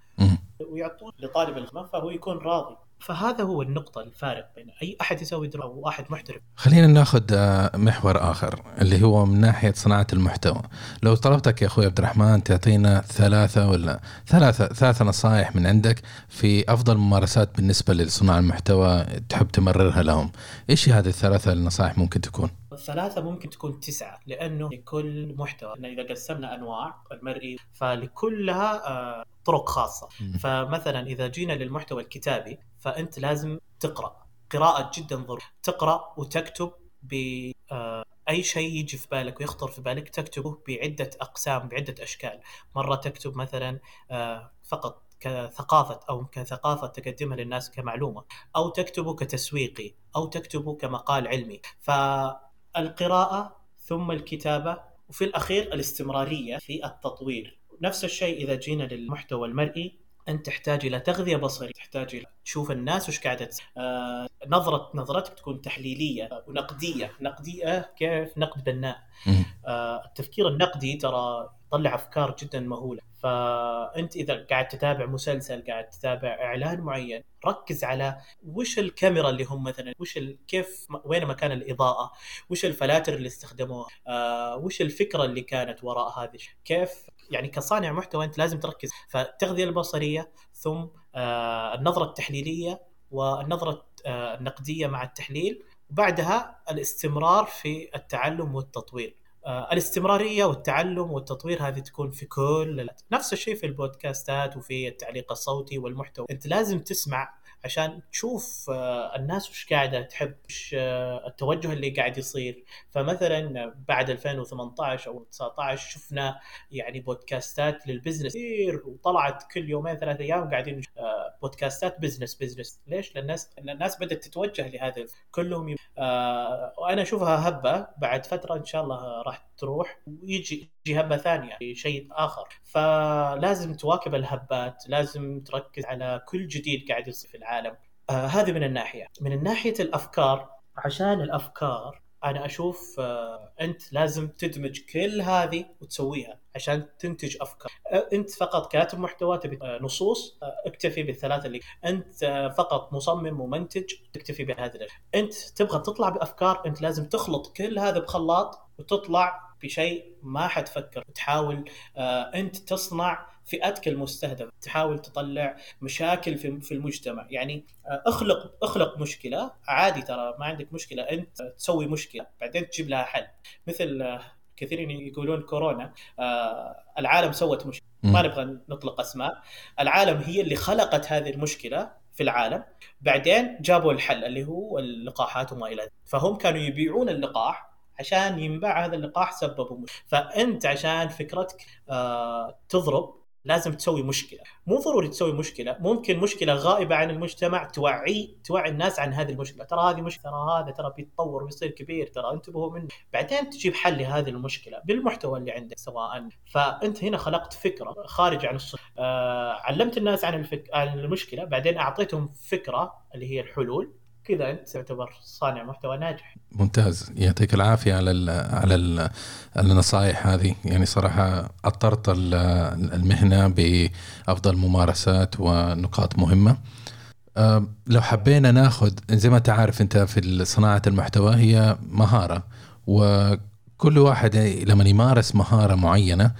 ويعطون لطالب الخدمة فهو يكون راضي. فهذا هو النقطة الفارق بين أي أحد يسوي أو واحد محترف. خلينا ناخذ آه، محور آخر اللي هو من ناحية صناعة المحتوى. لو طلبتك يا أخوي عبد الرحمن تعطينا ثلاثة ولا ثلاثة ثلاثة نصائح من عندك في أفضل ممارسات بالنسبة لصناع المحتوى تحب تمررها لهم. إيش هذه الثلاثة النصائح ممكن تكون؟ الثلاثة ممكن تكون تسعة لأنه لكل محتوى إذا قسمنا أنواع المرئي فلكلها آه، طرق خاصة فمثلا إذا جينا للمحتوى الكتابي فأنت لازم تقرأ. قراءة جدا ضرورية تقرأ وتكتب ب آه، شيء يجي في بالك ويخطر في بالك تكتبه بعدة أقسام بعدة أشكال. مرة تكتب مثلا آه، فقط كثقافة أو كثقافة تقدمها للناس كمعلومة أو تكتبه كتسويقي أو تكتبه كمقال علمي. ف القراءة ثم الكتابة وفي الأخير الاستمرارية في التطوير. نفس الشيء إذا جينا للمحتوى المرئي. أنت تحتاج إلى تغذية بصرية تحتاج إلى تشوف الناس وش قاعدة آه نظرة نظرتك تكون تحليلية ونقدية نقدية كيف نقد بناء. آه التفكير النقدي ترى يطلع أفكار جدا مهولة. فأنت إذا قاعد تتابع مسلسل قاعد تتابع إعلان معين ركز على وش الكاميرا اللي هم مثلا وش ال... كيف وين مكان الإضاءة وش الفلاتر اللي استخدموها آه وش الفكرة اللي كانت وراء هذه كيف يعني كصانع محتوى أنت لازم تركز. فالتغذيه البصرية ثم آه النظرة التحليلية والنظرة آه النقدية مع التحليل. وبعدها الاستمرار في التعلم والتطوير. آه، الاستمرارية والتعلم والتطوير هذه تكون في كل نفس الشيء في البودكاستات وفي التعليق الصوتي والمحتوى. أنت لازم تسمع عشان تشوف آه، الناس وش قاعدة تحب وش آه، التوجه اللي قاعد يصير. فمثلا بعد 2018 أو 19 شفنا يعني بودكاستات لل business كثير وطلعت كل يومين ثلاث أيام قاعدين بودكاستات business business. ليش؟ لأن الناس الناس بدأت تتوجه لهذا كلهم آه وأنا أشوفها هبة. بعد فترة إن شاء الله راح تروح ويجي يجي هبة ثانية شيء آخر. فلازم تواكب الهبات لازم تركز على كل جديد قاعد يصير في العالم. آه هذه من الناحية. من ناحية الأفكار عشان الأفكار أنا أشوف آه، أنت لازم تدمج كل هذه وتسويها عشان تنتج أفكار. آه، أنت فقط كاتب محتوى تبي آه، نصوص اكتفي بالثلاثة اللي أنت فقط مصمم ومنتج تكتفي بهذا. أنت تبغى تطلع بأفكار أنت لازم تخلط كل هذا بخلاط وتطلع بشيء ما حتفكر. تحاول أنت تصنع فئتك المستهدفة تحاول تطلع مشاكل في في المجتمع. يعني آه، اخلق اخلق مشكلة. عادي ترى ما عندك مشكلة. أنت تسوي مشكلة بعدين تجيب لها حل. مثل آه، كثيرين يقولون كورونا آه، العالم سوت مشكلة. ما نبغى نطلق أسماء. العالم هي اللي خلقت هذه المشكلة في العالم. بعدين جابوا الحل اللي هو اللقاحات وما إلى ذلك. فهم كانوا يبيعون اللقاح عشان ينباع هذا اللقاح سببوا مشكله فأنت عشان فكرتك تضرب لازم تسوي مشكلة. مو ضروري تسوي مشكلة ممكن مشكلة غائبة عن المجتمع توعي توعي الناس عن هذه المشكلة. ترى هذه مشكله ترى هذا ترى بيتطور ويصير كبير ترى انتبهوا منه. بعدين تجيب حل لهذه المشكلة بالمحتوى اللي عندك سواء. فأنت هنا خلقت فكرة خارج عن الصف آه علمت الناس عن الفك... عن المشكلة بعدين أعطيتهم فكرة اللي هي الحلول. كذا أنت تعتبر صانع محتوى ناجح. ممتاز. يعطيك العافية على ال على ال النصائح هذه. يعني صراحة أطرت المهنة بأفضل ممارسات ونقاط مهمة. لو حبينا ناخذ زي ما تعرف أنت في صناعة المحتوى هي مهارة. وكل واحد لما يمارس مهارة معينة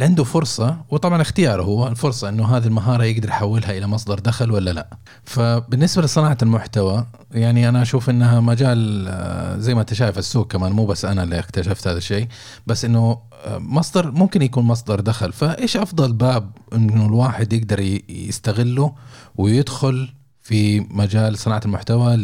عنده فرصة وطبعا اختياره هو الفرصة إنه هذه المهارة يقدر يحولها إلى مصدر دخل ولا لا. فبالنسبة لصناعة المحتوى يعني أنا أشوف إنها مجال آه، زي ما أنت شايف السوق كمان مو بس أنا اللي اكتشفت هذا الشيء بس إنه آه، مصدر ممكن يكون مصدر دخل. فإيش أفضل باب إنه الواحد يقدر يستغله ويدخل في مجال صناعة المحتوى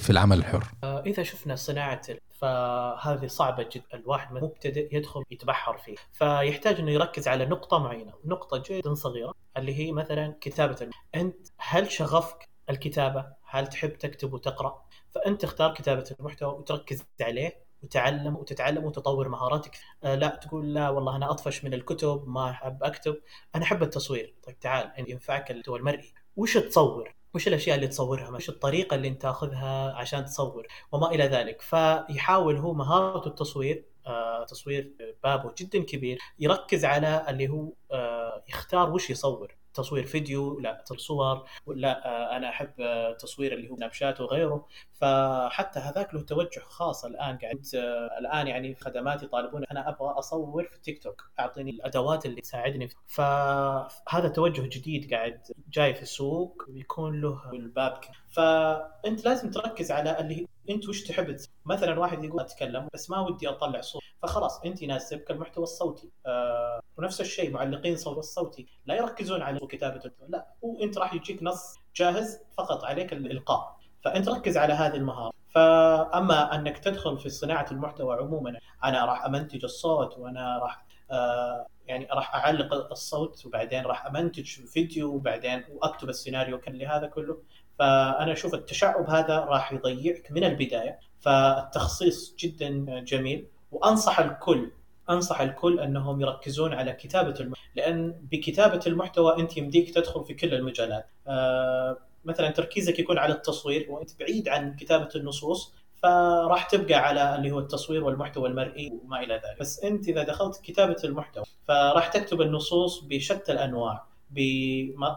في العمل الحر؟ آه، إذا شفنا صناعة فهذه صعبة جدا. الواحد مبتدئ يدخل يتبحر فيه فيحتاج إنه يركز على نقطة معينة. نقطة جدا صغيرة اللي هي مثلا كتابة الم... أنت هل شغفك الكتابة؟ هل تحب تكتب وتقرأ؟ فأنت تختار كتابة المحتوى وتركز عليه وتعلم وتتعلم وتطور مهاراتك. آه لا تقول لا والله أنا أطفش من الكتب ما أحب أكتب. أنا أحب التصوير. طيب تعال ينفعك المحتوى المرئي. وش تصور؟ وش الأشياء اللي تصورها؟ وش الطريقة اللي أنت تاخذها عشان تصور؟ وما إلى ذلك. فيحاول هو مهارته التصوير آه تصوير بابه جدا كبير يركز على اللي هو آه يختار وش يصور. تصوير فيديو لا صور ولا آه، أنا أحب آه، تصوير اللي هو نابشات وغيره. فحتى هذاك له توجه خاص الآن قاعد آه، الآن يعني في خدماتي يطالبون. أنا أبغى أصور في التيك توك أعطيني الأدوات اللي تساعدني. فهذا توجه جديد قاعد جاي في السوق ويكون له الباب فأنت لازم تركز على اللي انت وش تحب مثلا واحد يقول أتكلم بس ما ودي أطلع صوت. فخلاص أنت يناسبك المحتوى الصوتي. آه ونفس الشيء معلقين صوت الصوتي. لا يركزون على كتابة لا هو أنت راح يجيك نص جاهز فقط عليك الإلقاء. فأنت ركز على هذه المهارة. فأما أنك تدخل في صناعة المحتوى عموما أنا راح أمنتج الصوت وأنا راح آه يعني راح أعلق الصوت وبعدين راح أمنتج فيديو وبعدين واكتب السيناريو كان لهذا كله. فأنا أشوف التشعب هذا راح يضيعك من البداية فالتخصيص جدا جميل. وأنصح الكل أنصح الكل أنهم يركزون على كتابة المحتوى لأن بكتابة المحتوى أنت يمديك تدخل في كل المجالات. آه مثلا تركيزك يكون على التصوير وأنت بعيد عن كتابة النصوص فراح تبقى على اللي هو التصوير والمحتوى المرئي وما إلى ذلك. بس أنت إذا دخلت كتابة المحتوى فراح تكتب النصوص بشتى الأنواع.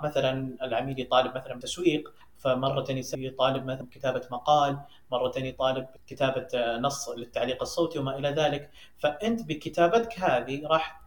مثلا العميل يطالب مثلا تسويق فمرة يطالب مثلا كتابة مقال مرة يطالب كتابة نص للتعليق الصوتي وما إلى ذلك. فأنت بكتابتك هذه راح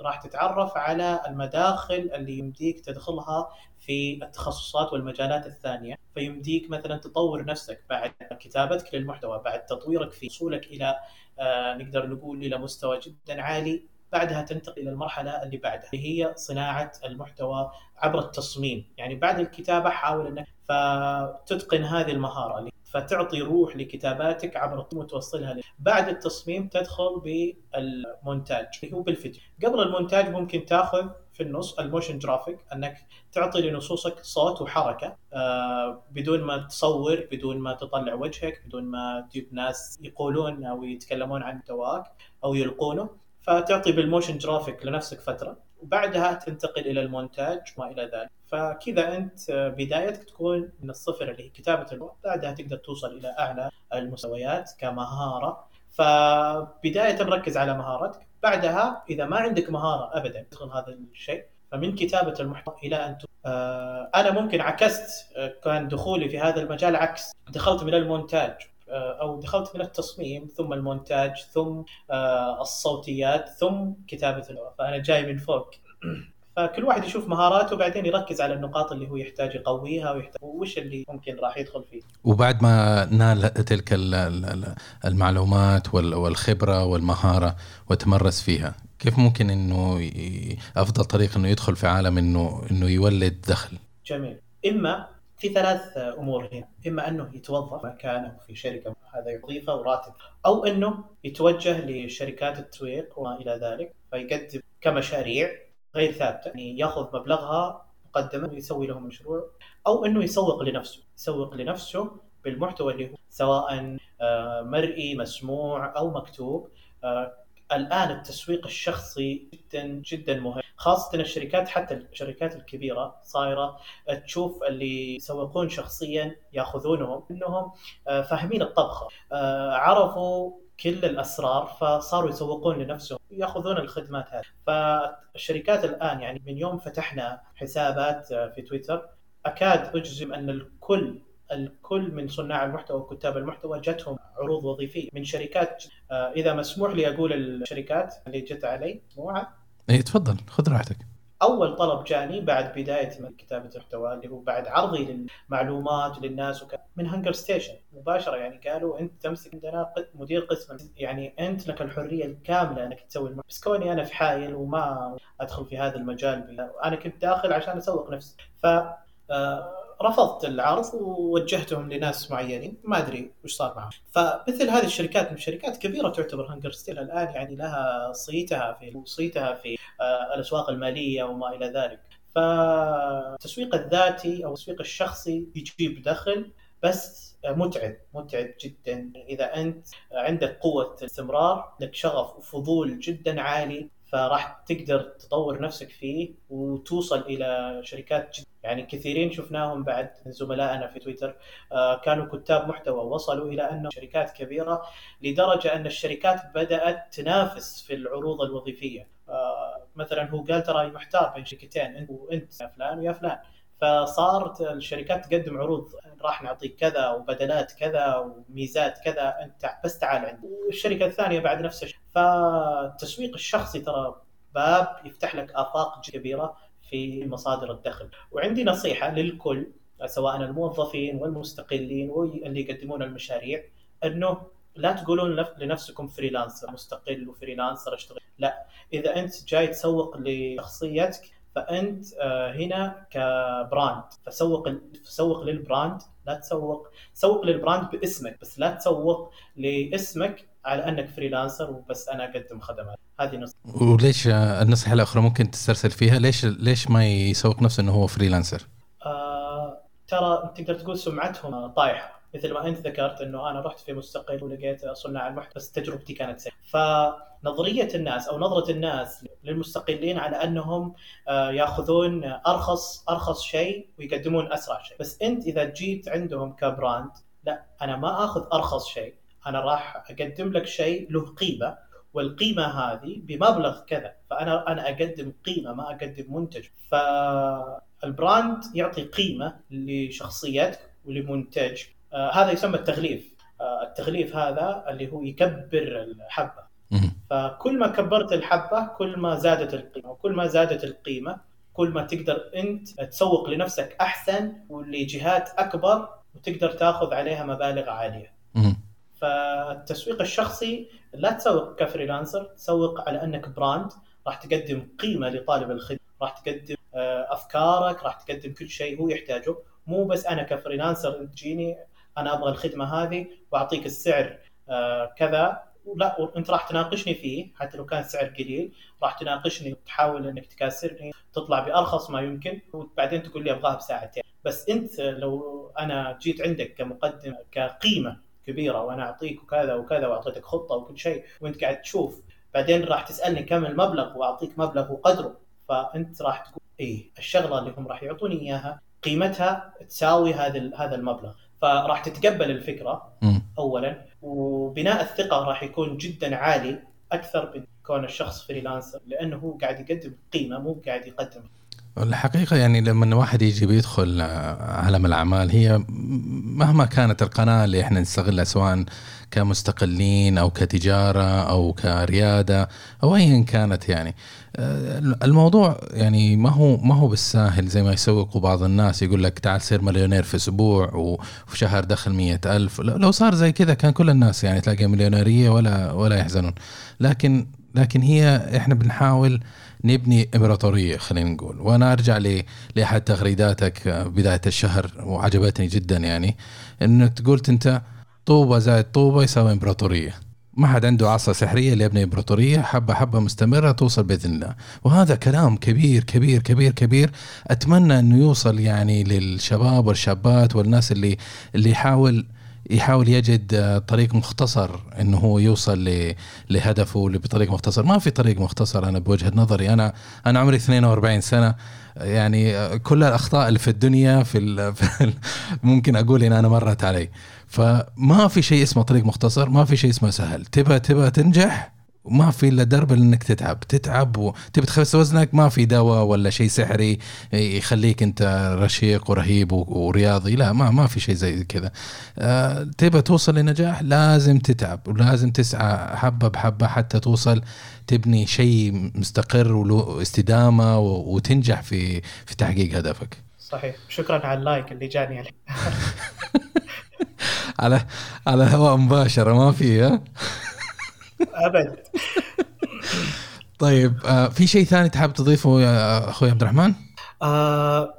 راح تتعرف على المداخل اللي يمديك تدخلها في التخصصات والمجالات الثانية. فيمديك مثلا تطور نفسك بعد كتابتك للمحتوى بعد تطويرك في وصولك إلى آه نقدر نقول إلى مستوى جدا عالي. بعدها تنتقل إلى المرحلة اللي بعدها اللي هي صناعة المحتوى عبر التصميم يعني بعد الكتابة حاول إنك فتتقن هذه المهارة فتعطي روح لكتاباتك عبر وتوصلها لي. بعد التصميم تدخل بالمونتاج اللي هو بالفيديو قبل المونتاج ممكن تاخذ في النص ال motion graphic إنك تعطي لنصوصك صوت وحركة آه بدون ما تصور بدون ما تطلع وجهك بدون ما تجيب ناس يقولون أو يتكلمون عن محتواك أو يلقونه فتعطي بال motion graphic لنفسك فترة وبعدها تنتقل إلى المونتاج وما إلى ذلك. فكذا أنت بدايتك تكون من الصفر اللي هي كتابة اللغة بعدها تقدر توصل إلى أعلى المستويات كمهارة. فبداية مركز على مهارتك بعدها إذا ما عندك مهارة ابدا تدخل هذا الشيء. فمن كتابة المحتوى إلى أن آه أنا ممكن عكست آه، كان دخولي في هذا المجال عكس. دخلت من المونتاج آه، أو دخلت من التصميم ثم المونتاج ثم آه، الصوتيات ثم كتابة اللغة فأنا جاي من فوق فكل واحد يشوف مهاراته وبعدين يركز على النقاط اللي هو يحتاج يقويها ويحتاج وش اللي ممكن راح يدخل فيه. وبعد ما نال تلك المعلومات والخبرة والمهارة وتمرس فيها، كيف ممكن إنه أفضل طريقه إنه يدخل في عالم انه إنه يولد دخل؟ جميل، إما في ثلاث أمور هنا. إما أنه يتوظف مكانه في شركة هذا وظيفه وراتب. أو أنه يتوجه لشركات التسويق وما إلى ذلك فيقدم كمشاريع غير ثابتة. يعني يأخذ مبلغها مقدما ويسوي له مشروع. أو أنه يسوق لنفسه. يسوق لنفسه بالمحتوى اللي هو سواء آه، مرئي مسموع أو مكتوب. آه، الآن التسويق الشخصي جدا جدا مهم. خاصة الشركات حتى الشركات الكبيرة صايرة تشوف اللي يسوقون شخصيا يأخذونهم إنهم آه، فاهمين الطبخة. آه، عرفوا كل الأسرار فصاروا يسوقون لنفسهم يأخذون الخدمات هذه. فالشركات الآن يعني من يوم فتحنا حسابات آه، في تويتر أكاد أجزم أن الكل الكل من صناع المحتوى وكتاب المحتوى جتهم عروض وظيفيه من شركات. إذا مسموح لي أقول الشركات اللي جت علي. مجموعه اي تفضل خذ راحتك. أول طلب جاني بعد بداية كتابة المحتوى اللي هو بعد عرضي للمعلومات للناس وك... من HungerStation. مباشرة يعني قالوا أنت تمسك عندنا مدير قسم. يعني أنت لك الحرية الكاملة أنك تسوي الم... بس كوني أنا في حايل وما أدخل في هذا المجال أنا كنت داخل عشان أسوق نفسي. ف آه، رفضت العرض ووجهتهم لناس معينين ما أدري وش صار معهم. فمثل هذه الشركات من شركات كبيرة تعتبر هنجر ستيل الآن يعني لها صيتها في صيتها في آه، الأسواق المالية وما إلى ذلك. فالتسويق الذاتي أو التسويق الشخصي يجيب دخل بس متعب متعب جدا. إذا أنت عندك قوة استمرار عندك شغف وفضول جدا عالي فراح تقدر تطور نفسك فيه وتوصل إلى شركات جدا يعني كثيرين شفناهم بعد زملائنا في تويتر. آه، كانوا كتاب محتوى وصلوا إلى انهم شركات كبيرة لدرجة أن الشركات بدأت تنافس في العروض الوظيفية. آه، مثلا هو قال ترى محتار بين شركتين أنت وأنت يا فلان ويا فلان. فصارت الشركات تقدم عروض راح نعطيك كذا وبدلات كذا وميزات كذا أنت بس تعال عندي. والشركة الثانية بعد نفس الشيء. فالتسويق الشخصي ترى باب يفتح لك آفاق كبيرة في مصادر الدخل. وعندي نصيحة للكل سواء الموظفين والمستقلين واللي يقدمون المشاريع إنه لا تقولون لنفسكم freelancer مستقل و freelancer أشتغل. لا إذا أنت جاي تسوق لشخصيتك فأنت آه، هنا ك brand فسوق فسوق لل brand لا تسوق سوق لل brand باسمك بس لا تسوق لاسمك على أنك freelancer وبس أنا أقدم خدمات. هذه نصيحه وليش النصيحة الأخرى ممكن تسترسل فيها؟ ليش ليش ما يسوق نفسه إنه هو freelancer؟ آه ترى تقدر تقول سمعتهم طايحة. مثل ما أنت ذكرت إنه أنا رحت في مستقل ولقيت صناع المحتوى بس تجربتي كانت سيئة. فنظريه الناس أو نظرة الناس للمستقلين على أنهم آه، يأخذون أرخص أرخص شيء ويقدمون أسرع شيء. بس أنت إذا جيت عندهم ك brand لا أنا ما آخذ أرخص شيء. أنا راح أقدم لك شيء له قيمة والقيمة هذه بمبلغ كذا. فأنا أنا أقدم قيمة ما أقدم منتج. فالبراند يعطي قيمة لشخصيتك ولمنتج. آه هذا يسمى التغليف. آه التغليف هذا اللي هو يكبر الحبة. فكل ما كبرت الحبة كل ما زادت القيمة وكل ما زادت القيمة كل ما تقدر أنت تسوق لنفسك أحسن ولجهات أكبر وتقدر تاخذ عليها مبالغ عالية. فالتسويق الشخصي لا تسوق ك freelancer تسوق على أنك brand راح تقدم قيمة لطالب الخدمة راح تقدم آه، أفكارك راح تقدم كل شيء هو يحتاجه. مو بس أنا ك freelancer تجيني أنا أبغى الخدمة هذه وأعطيك السعر آه، كذا. لا وانت راح تناقشني فيه حتى لو كان سعر قليل راح تناقشني وتحاول انك تكاسرني تطلع بأرخص ما يمكن وبعدين تقول لي أبغاها بساعتين. بس انت لو أنا جيت عندك كمقدم كقيمة كبيرة وأنا أعطيك وكذا وكذا وأعطيتك خطة وكل شيء وانت قاعد تشوف بعدين راح تسألني كم المبلغ وأعطيك مبلغ وقدره. فأنت راح تقول إيه الشغلة اللي هم راح يعطوني إياها قيمتها تساوي هذا هذا المبلغ. فراح تتقبل الفكرة اولا وبناء الثقة راح يكون جدا عالي أكثر من كون الشخص فريلانسر لأنه هو قاعد يقدم قيمة مو قاعد يقدم. الحقيقة يعني لما واحد يجي بيدخل عالم الأعمال هي مهما كانت القناة اللي إحنا نستغلها سواء كمستقلين أو كتجارة أو كريادة أو أيا كانت يعني. آه، الموضوع يعني ما هو ما هو بالساهل زي ما يسوقوا بعض الناس يقول لك تعال صير مليونير في أسبوع وفي شهر دخل مية ألف. لو صار زي كذا كان كل الناس يعني تلاقي مليونيرية ولا ولا يحزنون. لكن لكن هي إحنا بنحاول نبني امبراطوريه خلينا نقول. وأنا أرجع لأحد تغريداتك بداية الشهر وعجبتني جدا يعني إنك قلت أنت طوبة زائد طوبة يساوي امبراطوريه ما حد عنده عصا سحرية اللي إمبراطورية حبة حبة مستمرة توصل بإذن الله. وهذا كلام كبير كبير كبير كبير. أتمنى إنه يوصل يعني للشباب والشابات والناس اللي اللي يحاول يحاول يجد طريق مختصر إنه هو يوصل لهدفه بطريق مختصر. ما في طريق مختصر أنا بوجهة نظري. أنا أنا عمري 42 سنة. يعني كل الأخطاء اللي في الدنيا في, في ممكن أقول إن أنا مرت علي. فما في شيء اسمه طريق مختصر ما في شيء اسمه سهل. تبى تبى تنجح ما في إلا درب انك تتعب. تتعب وتبي تخس وزنك ما في دواء ولا شيء سحري يخليك أنت رشيق ورهيب ورياضي. لا ما ما في شيء زي كذا. أه تبى توصل لنجاح لازم تتعب ولازم تسعى حبة بحبة حتى توصل تبني شيء مستقر وله استدامه وتنجح في في تحقيق هدفك. صحيح. شكرا على اللايك اللي جاني الحين. على على هواء مباشره ما في ها؟ أبد. طيب آه في شيء ثاني تحب تضيفه يا أخوي عبد الرحمن؟ آه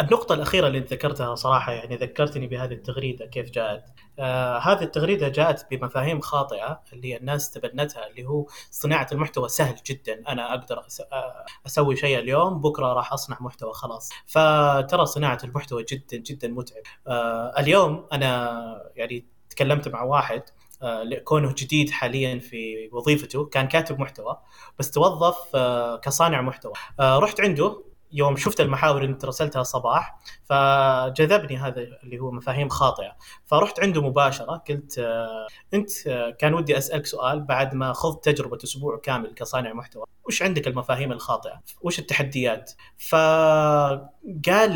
النقطة الأخيرة اللي ذكرتها صراحة يعني ذكرتني بهذه التغريدة كيف جاءت. آه هذه التغريدة جاءت بمفاهيم خاطئة اللي الناس تبنتها اللي هو صناعة المحتوى سهل جدا. أنا أقدر آه، أسوي شيء اليوم بكرة راح أصنع محتوى خلاص. فترى صناعة المحتوى جدا جدا متعب. آه اليوم أنا يعني تكلمت مع واحد كونه جديد حاليا في وظيفته. كان كاتب محتوى بس توظف كصانع محتوى. رحت عنده يوم شفت المحاور اللي انت رسلتها صباح فجذبني هذا اللي هو مفاهيم خاطئة. فرحت عنده مباشرة قلت أنت كان ودي أسألك سؤال بعد ما خضت تجربة أسبوع كامل كصانع محتوى. وش عندك المفاهيم الخاطئة؟ وش التحديات؟ فقال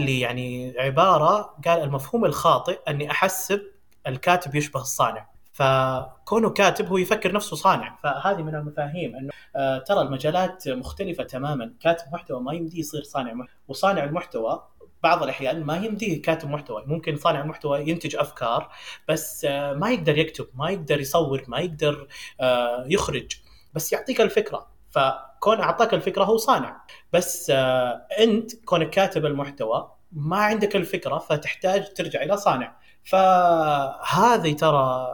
لي يعني عبارة قال المفهوم الخاطئ أني أحسب الكاتب يشبه الصانع. فكونه كاتب هو يفكر نفسه صانع. فهذه من المفاهيم إنه آه ترى المجالات مختلفة تماما. كاتب محتوى ما يمدي يصير صانع محتوى وصانع المحتوى بعض الأحيان ما يمديه كاتب محتوى. ممكن صانع المحتوى ينتج أفكار بس آه ما يقدر يكتب ما يقدر يصور ما يقدر آه يخرج. بس يعطيك الفكرة. فكون أعطاك الفكرة هو صانع. بس أنت كونك كاتب المحتوى ما عندك الفكرة فتحتاج ترجع إلى صانع. فهذه ترى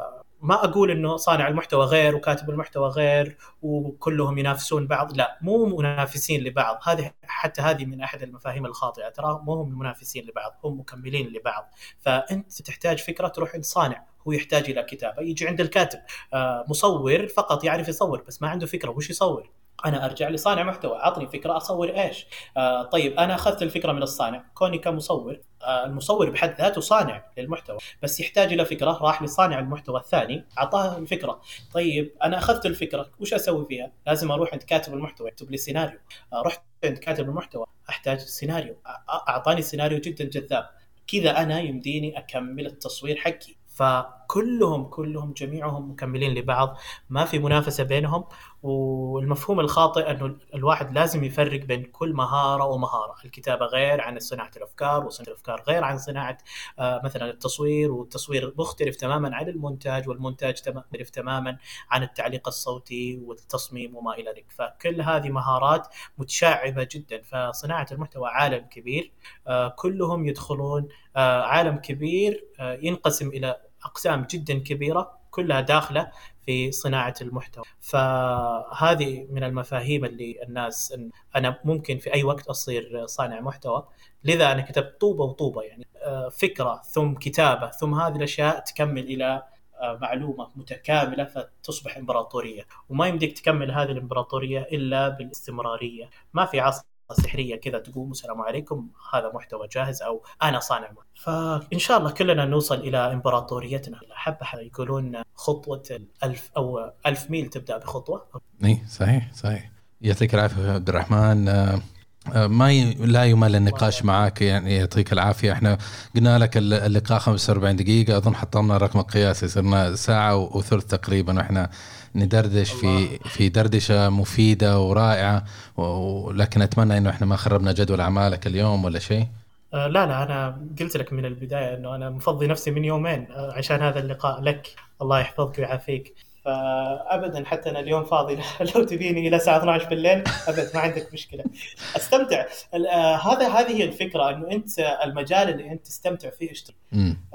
ما أقول إنه صانع المحتوى غير وكاتب المحتوى غير وكلهم ينافسون بعض لا مو منافسين لبعض. هذه حتى هذه من أحد المفاهيم الخاطئة ترى مو هم منافسين لبعض هم مكملين لبعض. فأنت تحتاج فكرة تروح عند صانع هو يحتاج إلى كتابة يجي عند الكاتب آه، مصور فقط يعرف يصور بس ما عنده فكرة وش يصور. أنا أرجع لصانع محتوى أعطني فكرة أصور إيش؟ آه طيب أنا أخذت الفكرة من الصانع كوني كمصور المصور بحد ذاته صانع للمحتوى بس يحتاج إلى فكرة راح لصانع المحتوى الثاني أعطاه الفكرة. طيب أنا أخذت الفكرة وش أسوي فيها؟ لازم أروح عند كاتب المحتوى يكتب لي سيناريو. آه رحت عند كاتب المحتوى أحتاج سيناريو. أعطاني سيناريو جدا جذاب. كذا أنا يمديني أكمل التصوير حقي. فكلهم كلهم جميعهم مكملين لبعض ما في منافسة بينهم. والمفهوم الخاطئ إنه الواحد لازم يفرق بين كل مهارة ومهارة، الكتابة غير عن صناعة الأفكار وصناعة الأفكار غير عن صناعة آه، مثلا التصوير والتصوير مختلف تماما عن المونتاج والمونتاج مختلف تماما عن التعليق الصوتي والتصميم وما إلى ذلك، فكل هذه مهارات متشعبة جدا، فصناعة المحتوى عالم كبير آه، كلهم يدخلون آه، عالم كبير ينقسم إلى أقسام جدا كبيرة كلها داخلة في صناعة المحتوى. فهذه من المفاهيم اللي الناس أنا ممكن في أي وقت أصير صانع محتوى. لذا أنا كتبت طوبة وطوبة يعني آه، فكرة ثم كتابة ثم هذه الأشياء تكمل إلى آه، معلومة متكاملة فتصبح إمبراطورية. وما يمديك تكمل هذه الإمبراطورية إلا بالاستمرارية. ما في عصر سحرية كذا تقوم السلام عليكم هذا محتوى جاهز أو أنا صانع فإن شاء الله كلنا نوصل إلى إمبراطوريتنا. حبه يقولون خطوة الألف أو ألف ميل تبدأ بخطوة؟ إي صحيح صحيح. يعطيك العافية عبد الرحمن. ما ي... لا يمل النقاش معك يعني يعطيك العافية. إحنا قلنا لك اللقاء 45 دقيقة أظن حطمنا الرقم القياسي صرنا ساعة وثلث تقريبا وإحنا ندردش في في دردشة مفيدة ورائعة ولكن أتمنى إنه إحنا ما خربنا جدول أعمالك اليوم ولا شيء. آه لا لا أنا قلت لك من البداية إنه أنا مفضي نفسي من يومين آه، عشان هذا اللقاء لك. الله يحفظك ويعافيك. فابدا حتى أنا اليوم فاضي. لو تبيني إلى الساعة 12 بالليل ابد ما عندك مشكلة. أستمتع. آه هذا هذه هي الفكرة إنه أنت المجال اللي أنت تستمتع فيه اشتغل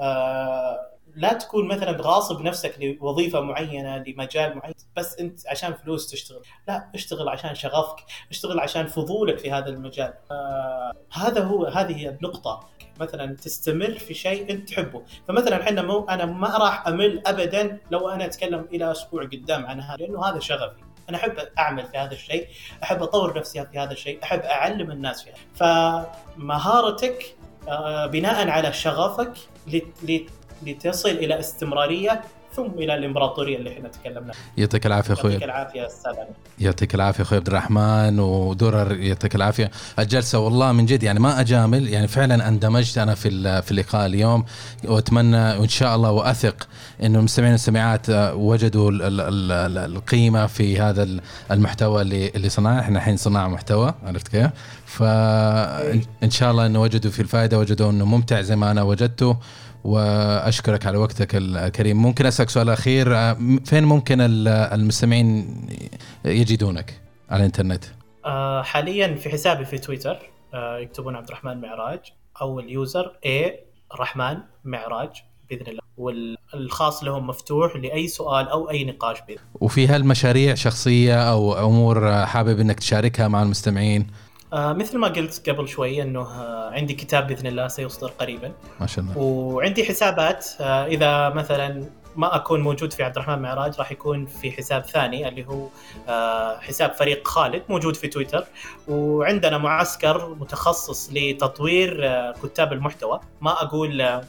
آه لا تكون مثلا غاصب نفسك لوظيفة معينة لمجال معين بس أنت عشان فلوس تشتغل. لا اشتغل عشان شغفك اشتغل عشان فضولك في هذا المجال. آه هذا هو هذه النقطة. مثلا تستمر في شيء أنت تحبه. فمثلا إحنا مو أنا ما راح أمل ابدا لو أنا أتكلم إلى أسبوع قدام عن هذا لأنه هذا شغفي. أنا أحب أعمل في هذا الشيء أحب أطور نفسي في هذا الشيء أحب أعلم الناس فيها. فمهارتك آه، بناء على شغفك لتصل إلى استمرارية ثم إلى الإمبراطورية اللي إحنا تكلمنا. يعطيك العافية أخوي. يعطيك العافية أستاذ يعطيك العافية أخوي عبد الرحمن ودرر يعطيك العافية. الجلسة والله من جد يعني ما أجامل يعني فعلا أندمجت أنا في في اللقاء اليوم. وأتمنى وان شاء الله وأثق إنه المستمعين والمستمعات وجدوا القيمة في هذا المحتوى اللي اللي صنعناه إحنا الحين صناع محتوى عرفت كيف؟ فان شاء الله إنه وجدوا في الفائدة وجدوا إنه ممتع زي ما أنا وجدته. وأشكرك على وقتك الكريم. ممكن أسألك سؤال أخير فين ممكن المستمعين يجدونك على الإنترنت؟ آه، حاليا في حسابي في تويتر آه، يكتبون عبد الرحمن معراج أو اليوزر اي رحمن معراج بإذن الله. والخاص لهم مفتوح لأي سؤال أو أي نقاش بإذن وفي هالمشاريع شخصية أو أمور حابب إنك تشاركها مع المستمعين آه مثل ما قلت قبل شوي إنه آه عندي كتاب بإذن الله سيصدر قريبا. ما شاء الله. وعندي حسابات آه إذا مثلا ما أكون موجود في عبد الرحمن معراج راح يكون في حساب ثاني اللي هو آه حساب فريق خالد موجود في تويتر. وعندنا معسكر متخصص لتطوير آه كتاب المحتوى. ما أقول آه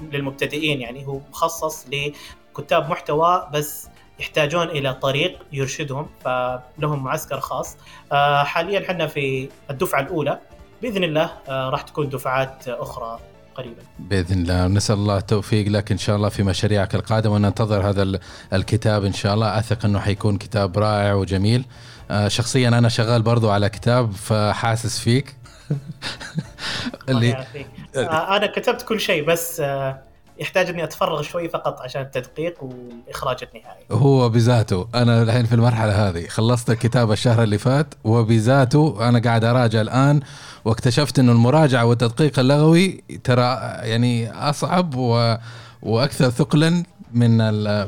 للمبتدئين يعني هو مخصص لكتاب محتوى بس يحتاجون إلى طريق يرشدهم فلهم معسكر خاص. آه، حاليا إحنا في الدفعة الأولى. بإذن الله آه، راح تكون دفعات أخرى قريبا. بإذن الله. نسأل الله التوفيق لك إن شاء الله في مشاريعك القادمة. وننتظر هذا الكتاب إن شاء الله. أثق إنه حيكون كتاب رائع وجميل. آه، شخصيا أنا شغال برضو على كتاب فحاسس فيك. اللي أنا كتبت كل شيء بس يحتاج إني أتفرغ شوي فقط عشان التدقيق والإخراج النهائي. هو بذاته أنا الحين في المرحلة هذه خلصت الكتاب الشهر اللي فات وبذاته أنا قاعد أراجع الآن واكتشفت إنه المراجعة والتدقيق اللغوي ترى يعني أصعب و... وأكثر ثقلا من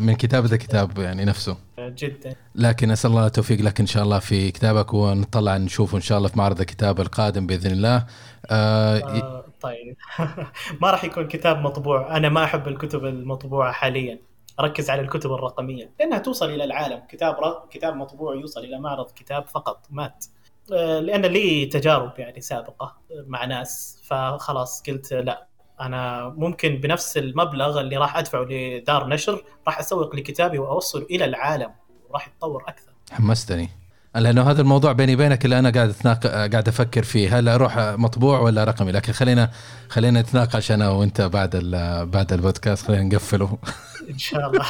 من كتابة الكتاب يعني نفسه. جدا. لكن أسأل الله التوفيق لك إن شاء الله في كتابك ونطلع نشوفه إن شاء الله في معرض الكتاب القادم بإذن الله. آه, آه طيب. ما راح يكون كتاب مطبوع. أنا ما أحب الكتب المطبوعة حاليا. أركز على الكتب الرقمية. لأنها توصل إلى العالم. كتاب ر... كتاب مطبوع يوصل إلى معرض كتاب فقط. مات. آه، لأن لي تجارب يعني سابقة مع ناس. فخلاص قلت لا. أنا ممكن بنفس المبلغ اللي راح أدفعه لدار نشر راح أسوق لكتابي واوصله إلى العالم وراح يتطور أكثر. حمستني. لأنه هذا الموضوع بيني وبينك اللي أنا قاعد اتناق... قاعد أفكر فيه هل أروح مطبوع ولا رقمي؟ لكن خلينا خلينا نتناقش أنا وأنت بعد ال... بعد البودكاست. خلينا نقفله. إن شاء الله.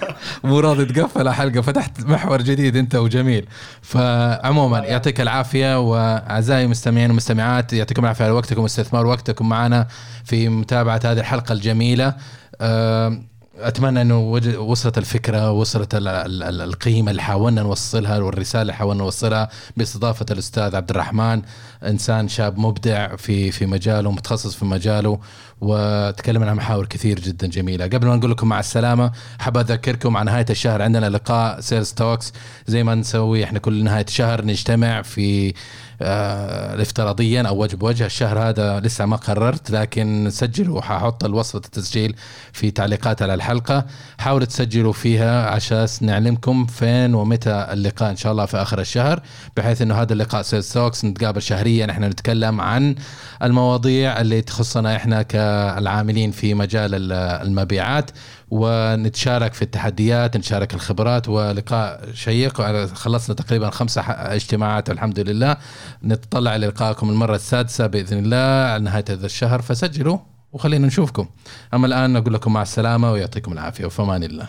مو راضي تقفل حلقه فتحت محور جديد أنت وجميل. فعموما يعطيك العافية وأعزائي المستمعين والمستمعات يعطيكم العافية على وقتكم واستثمار وقتكم معنا في متابعة هذه الحلقة الجميلة. أه أتمنى أنه وصلت الفكرة وصلت القيمة اللي حاولنا نوصلها والرسالة اللي حاولنا نوصلها باستضافة الأستاذ عبد الرحمن إنسان شاب مبدع في في مجاله متخصص في مجاله. وتكلمنا عن محاور كثير جدا جميلة. قبل ما نقول لكم مع السلامة حاب أذكركم عن نهاية الشهر عندنا لقاء Sales Talks زي ما نسوي إحنا كل نهاية شهر نجتمع في افتراضيا أو وجه بوجه الشهر هذا لسه ما قررت لكن سجلوا حاحط الوصفه التسجيل في تعليقات على الحلقة. حاولوا تسجلوا فيها عشان نعلمكم فين ومتى اللقاء إن شاء الله في آخر الشهر بحيث إنه هذا اللقاء Sales Talks نتقابل شهريا إحنا نتكلم عن المواضيع اللي تخصنا إحنا كالعاملين في مجال المبيعات. ونتشارك في التحديات نشارك الخبرات ولقاء شيق. خلصنا تقريبا خمسة اجتماعات الحمد لله. نتطلع للقائكم المرة السادسة بإذن الله على نهاية هذا الشهر. فسجلوا وخلينا نشوفكم. أما الآن نقول لكم مع السلامة ويعطيكم العافية. وفمان الله.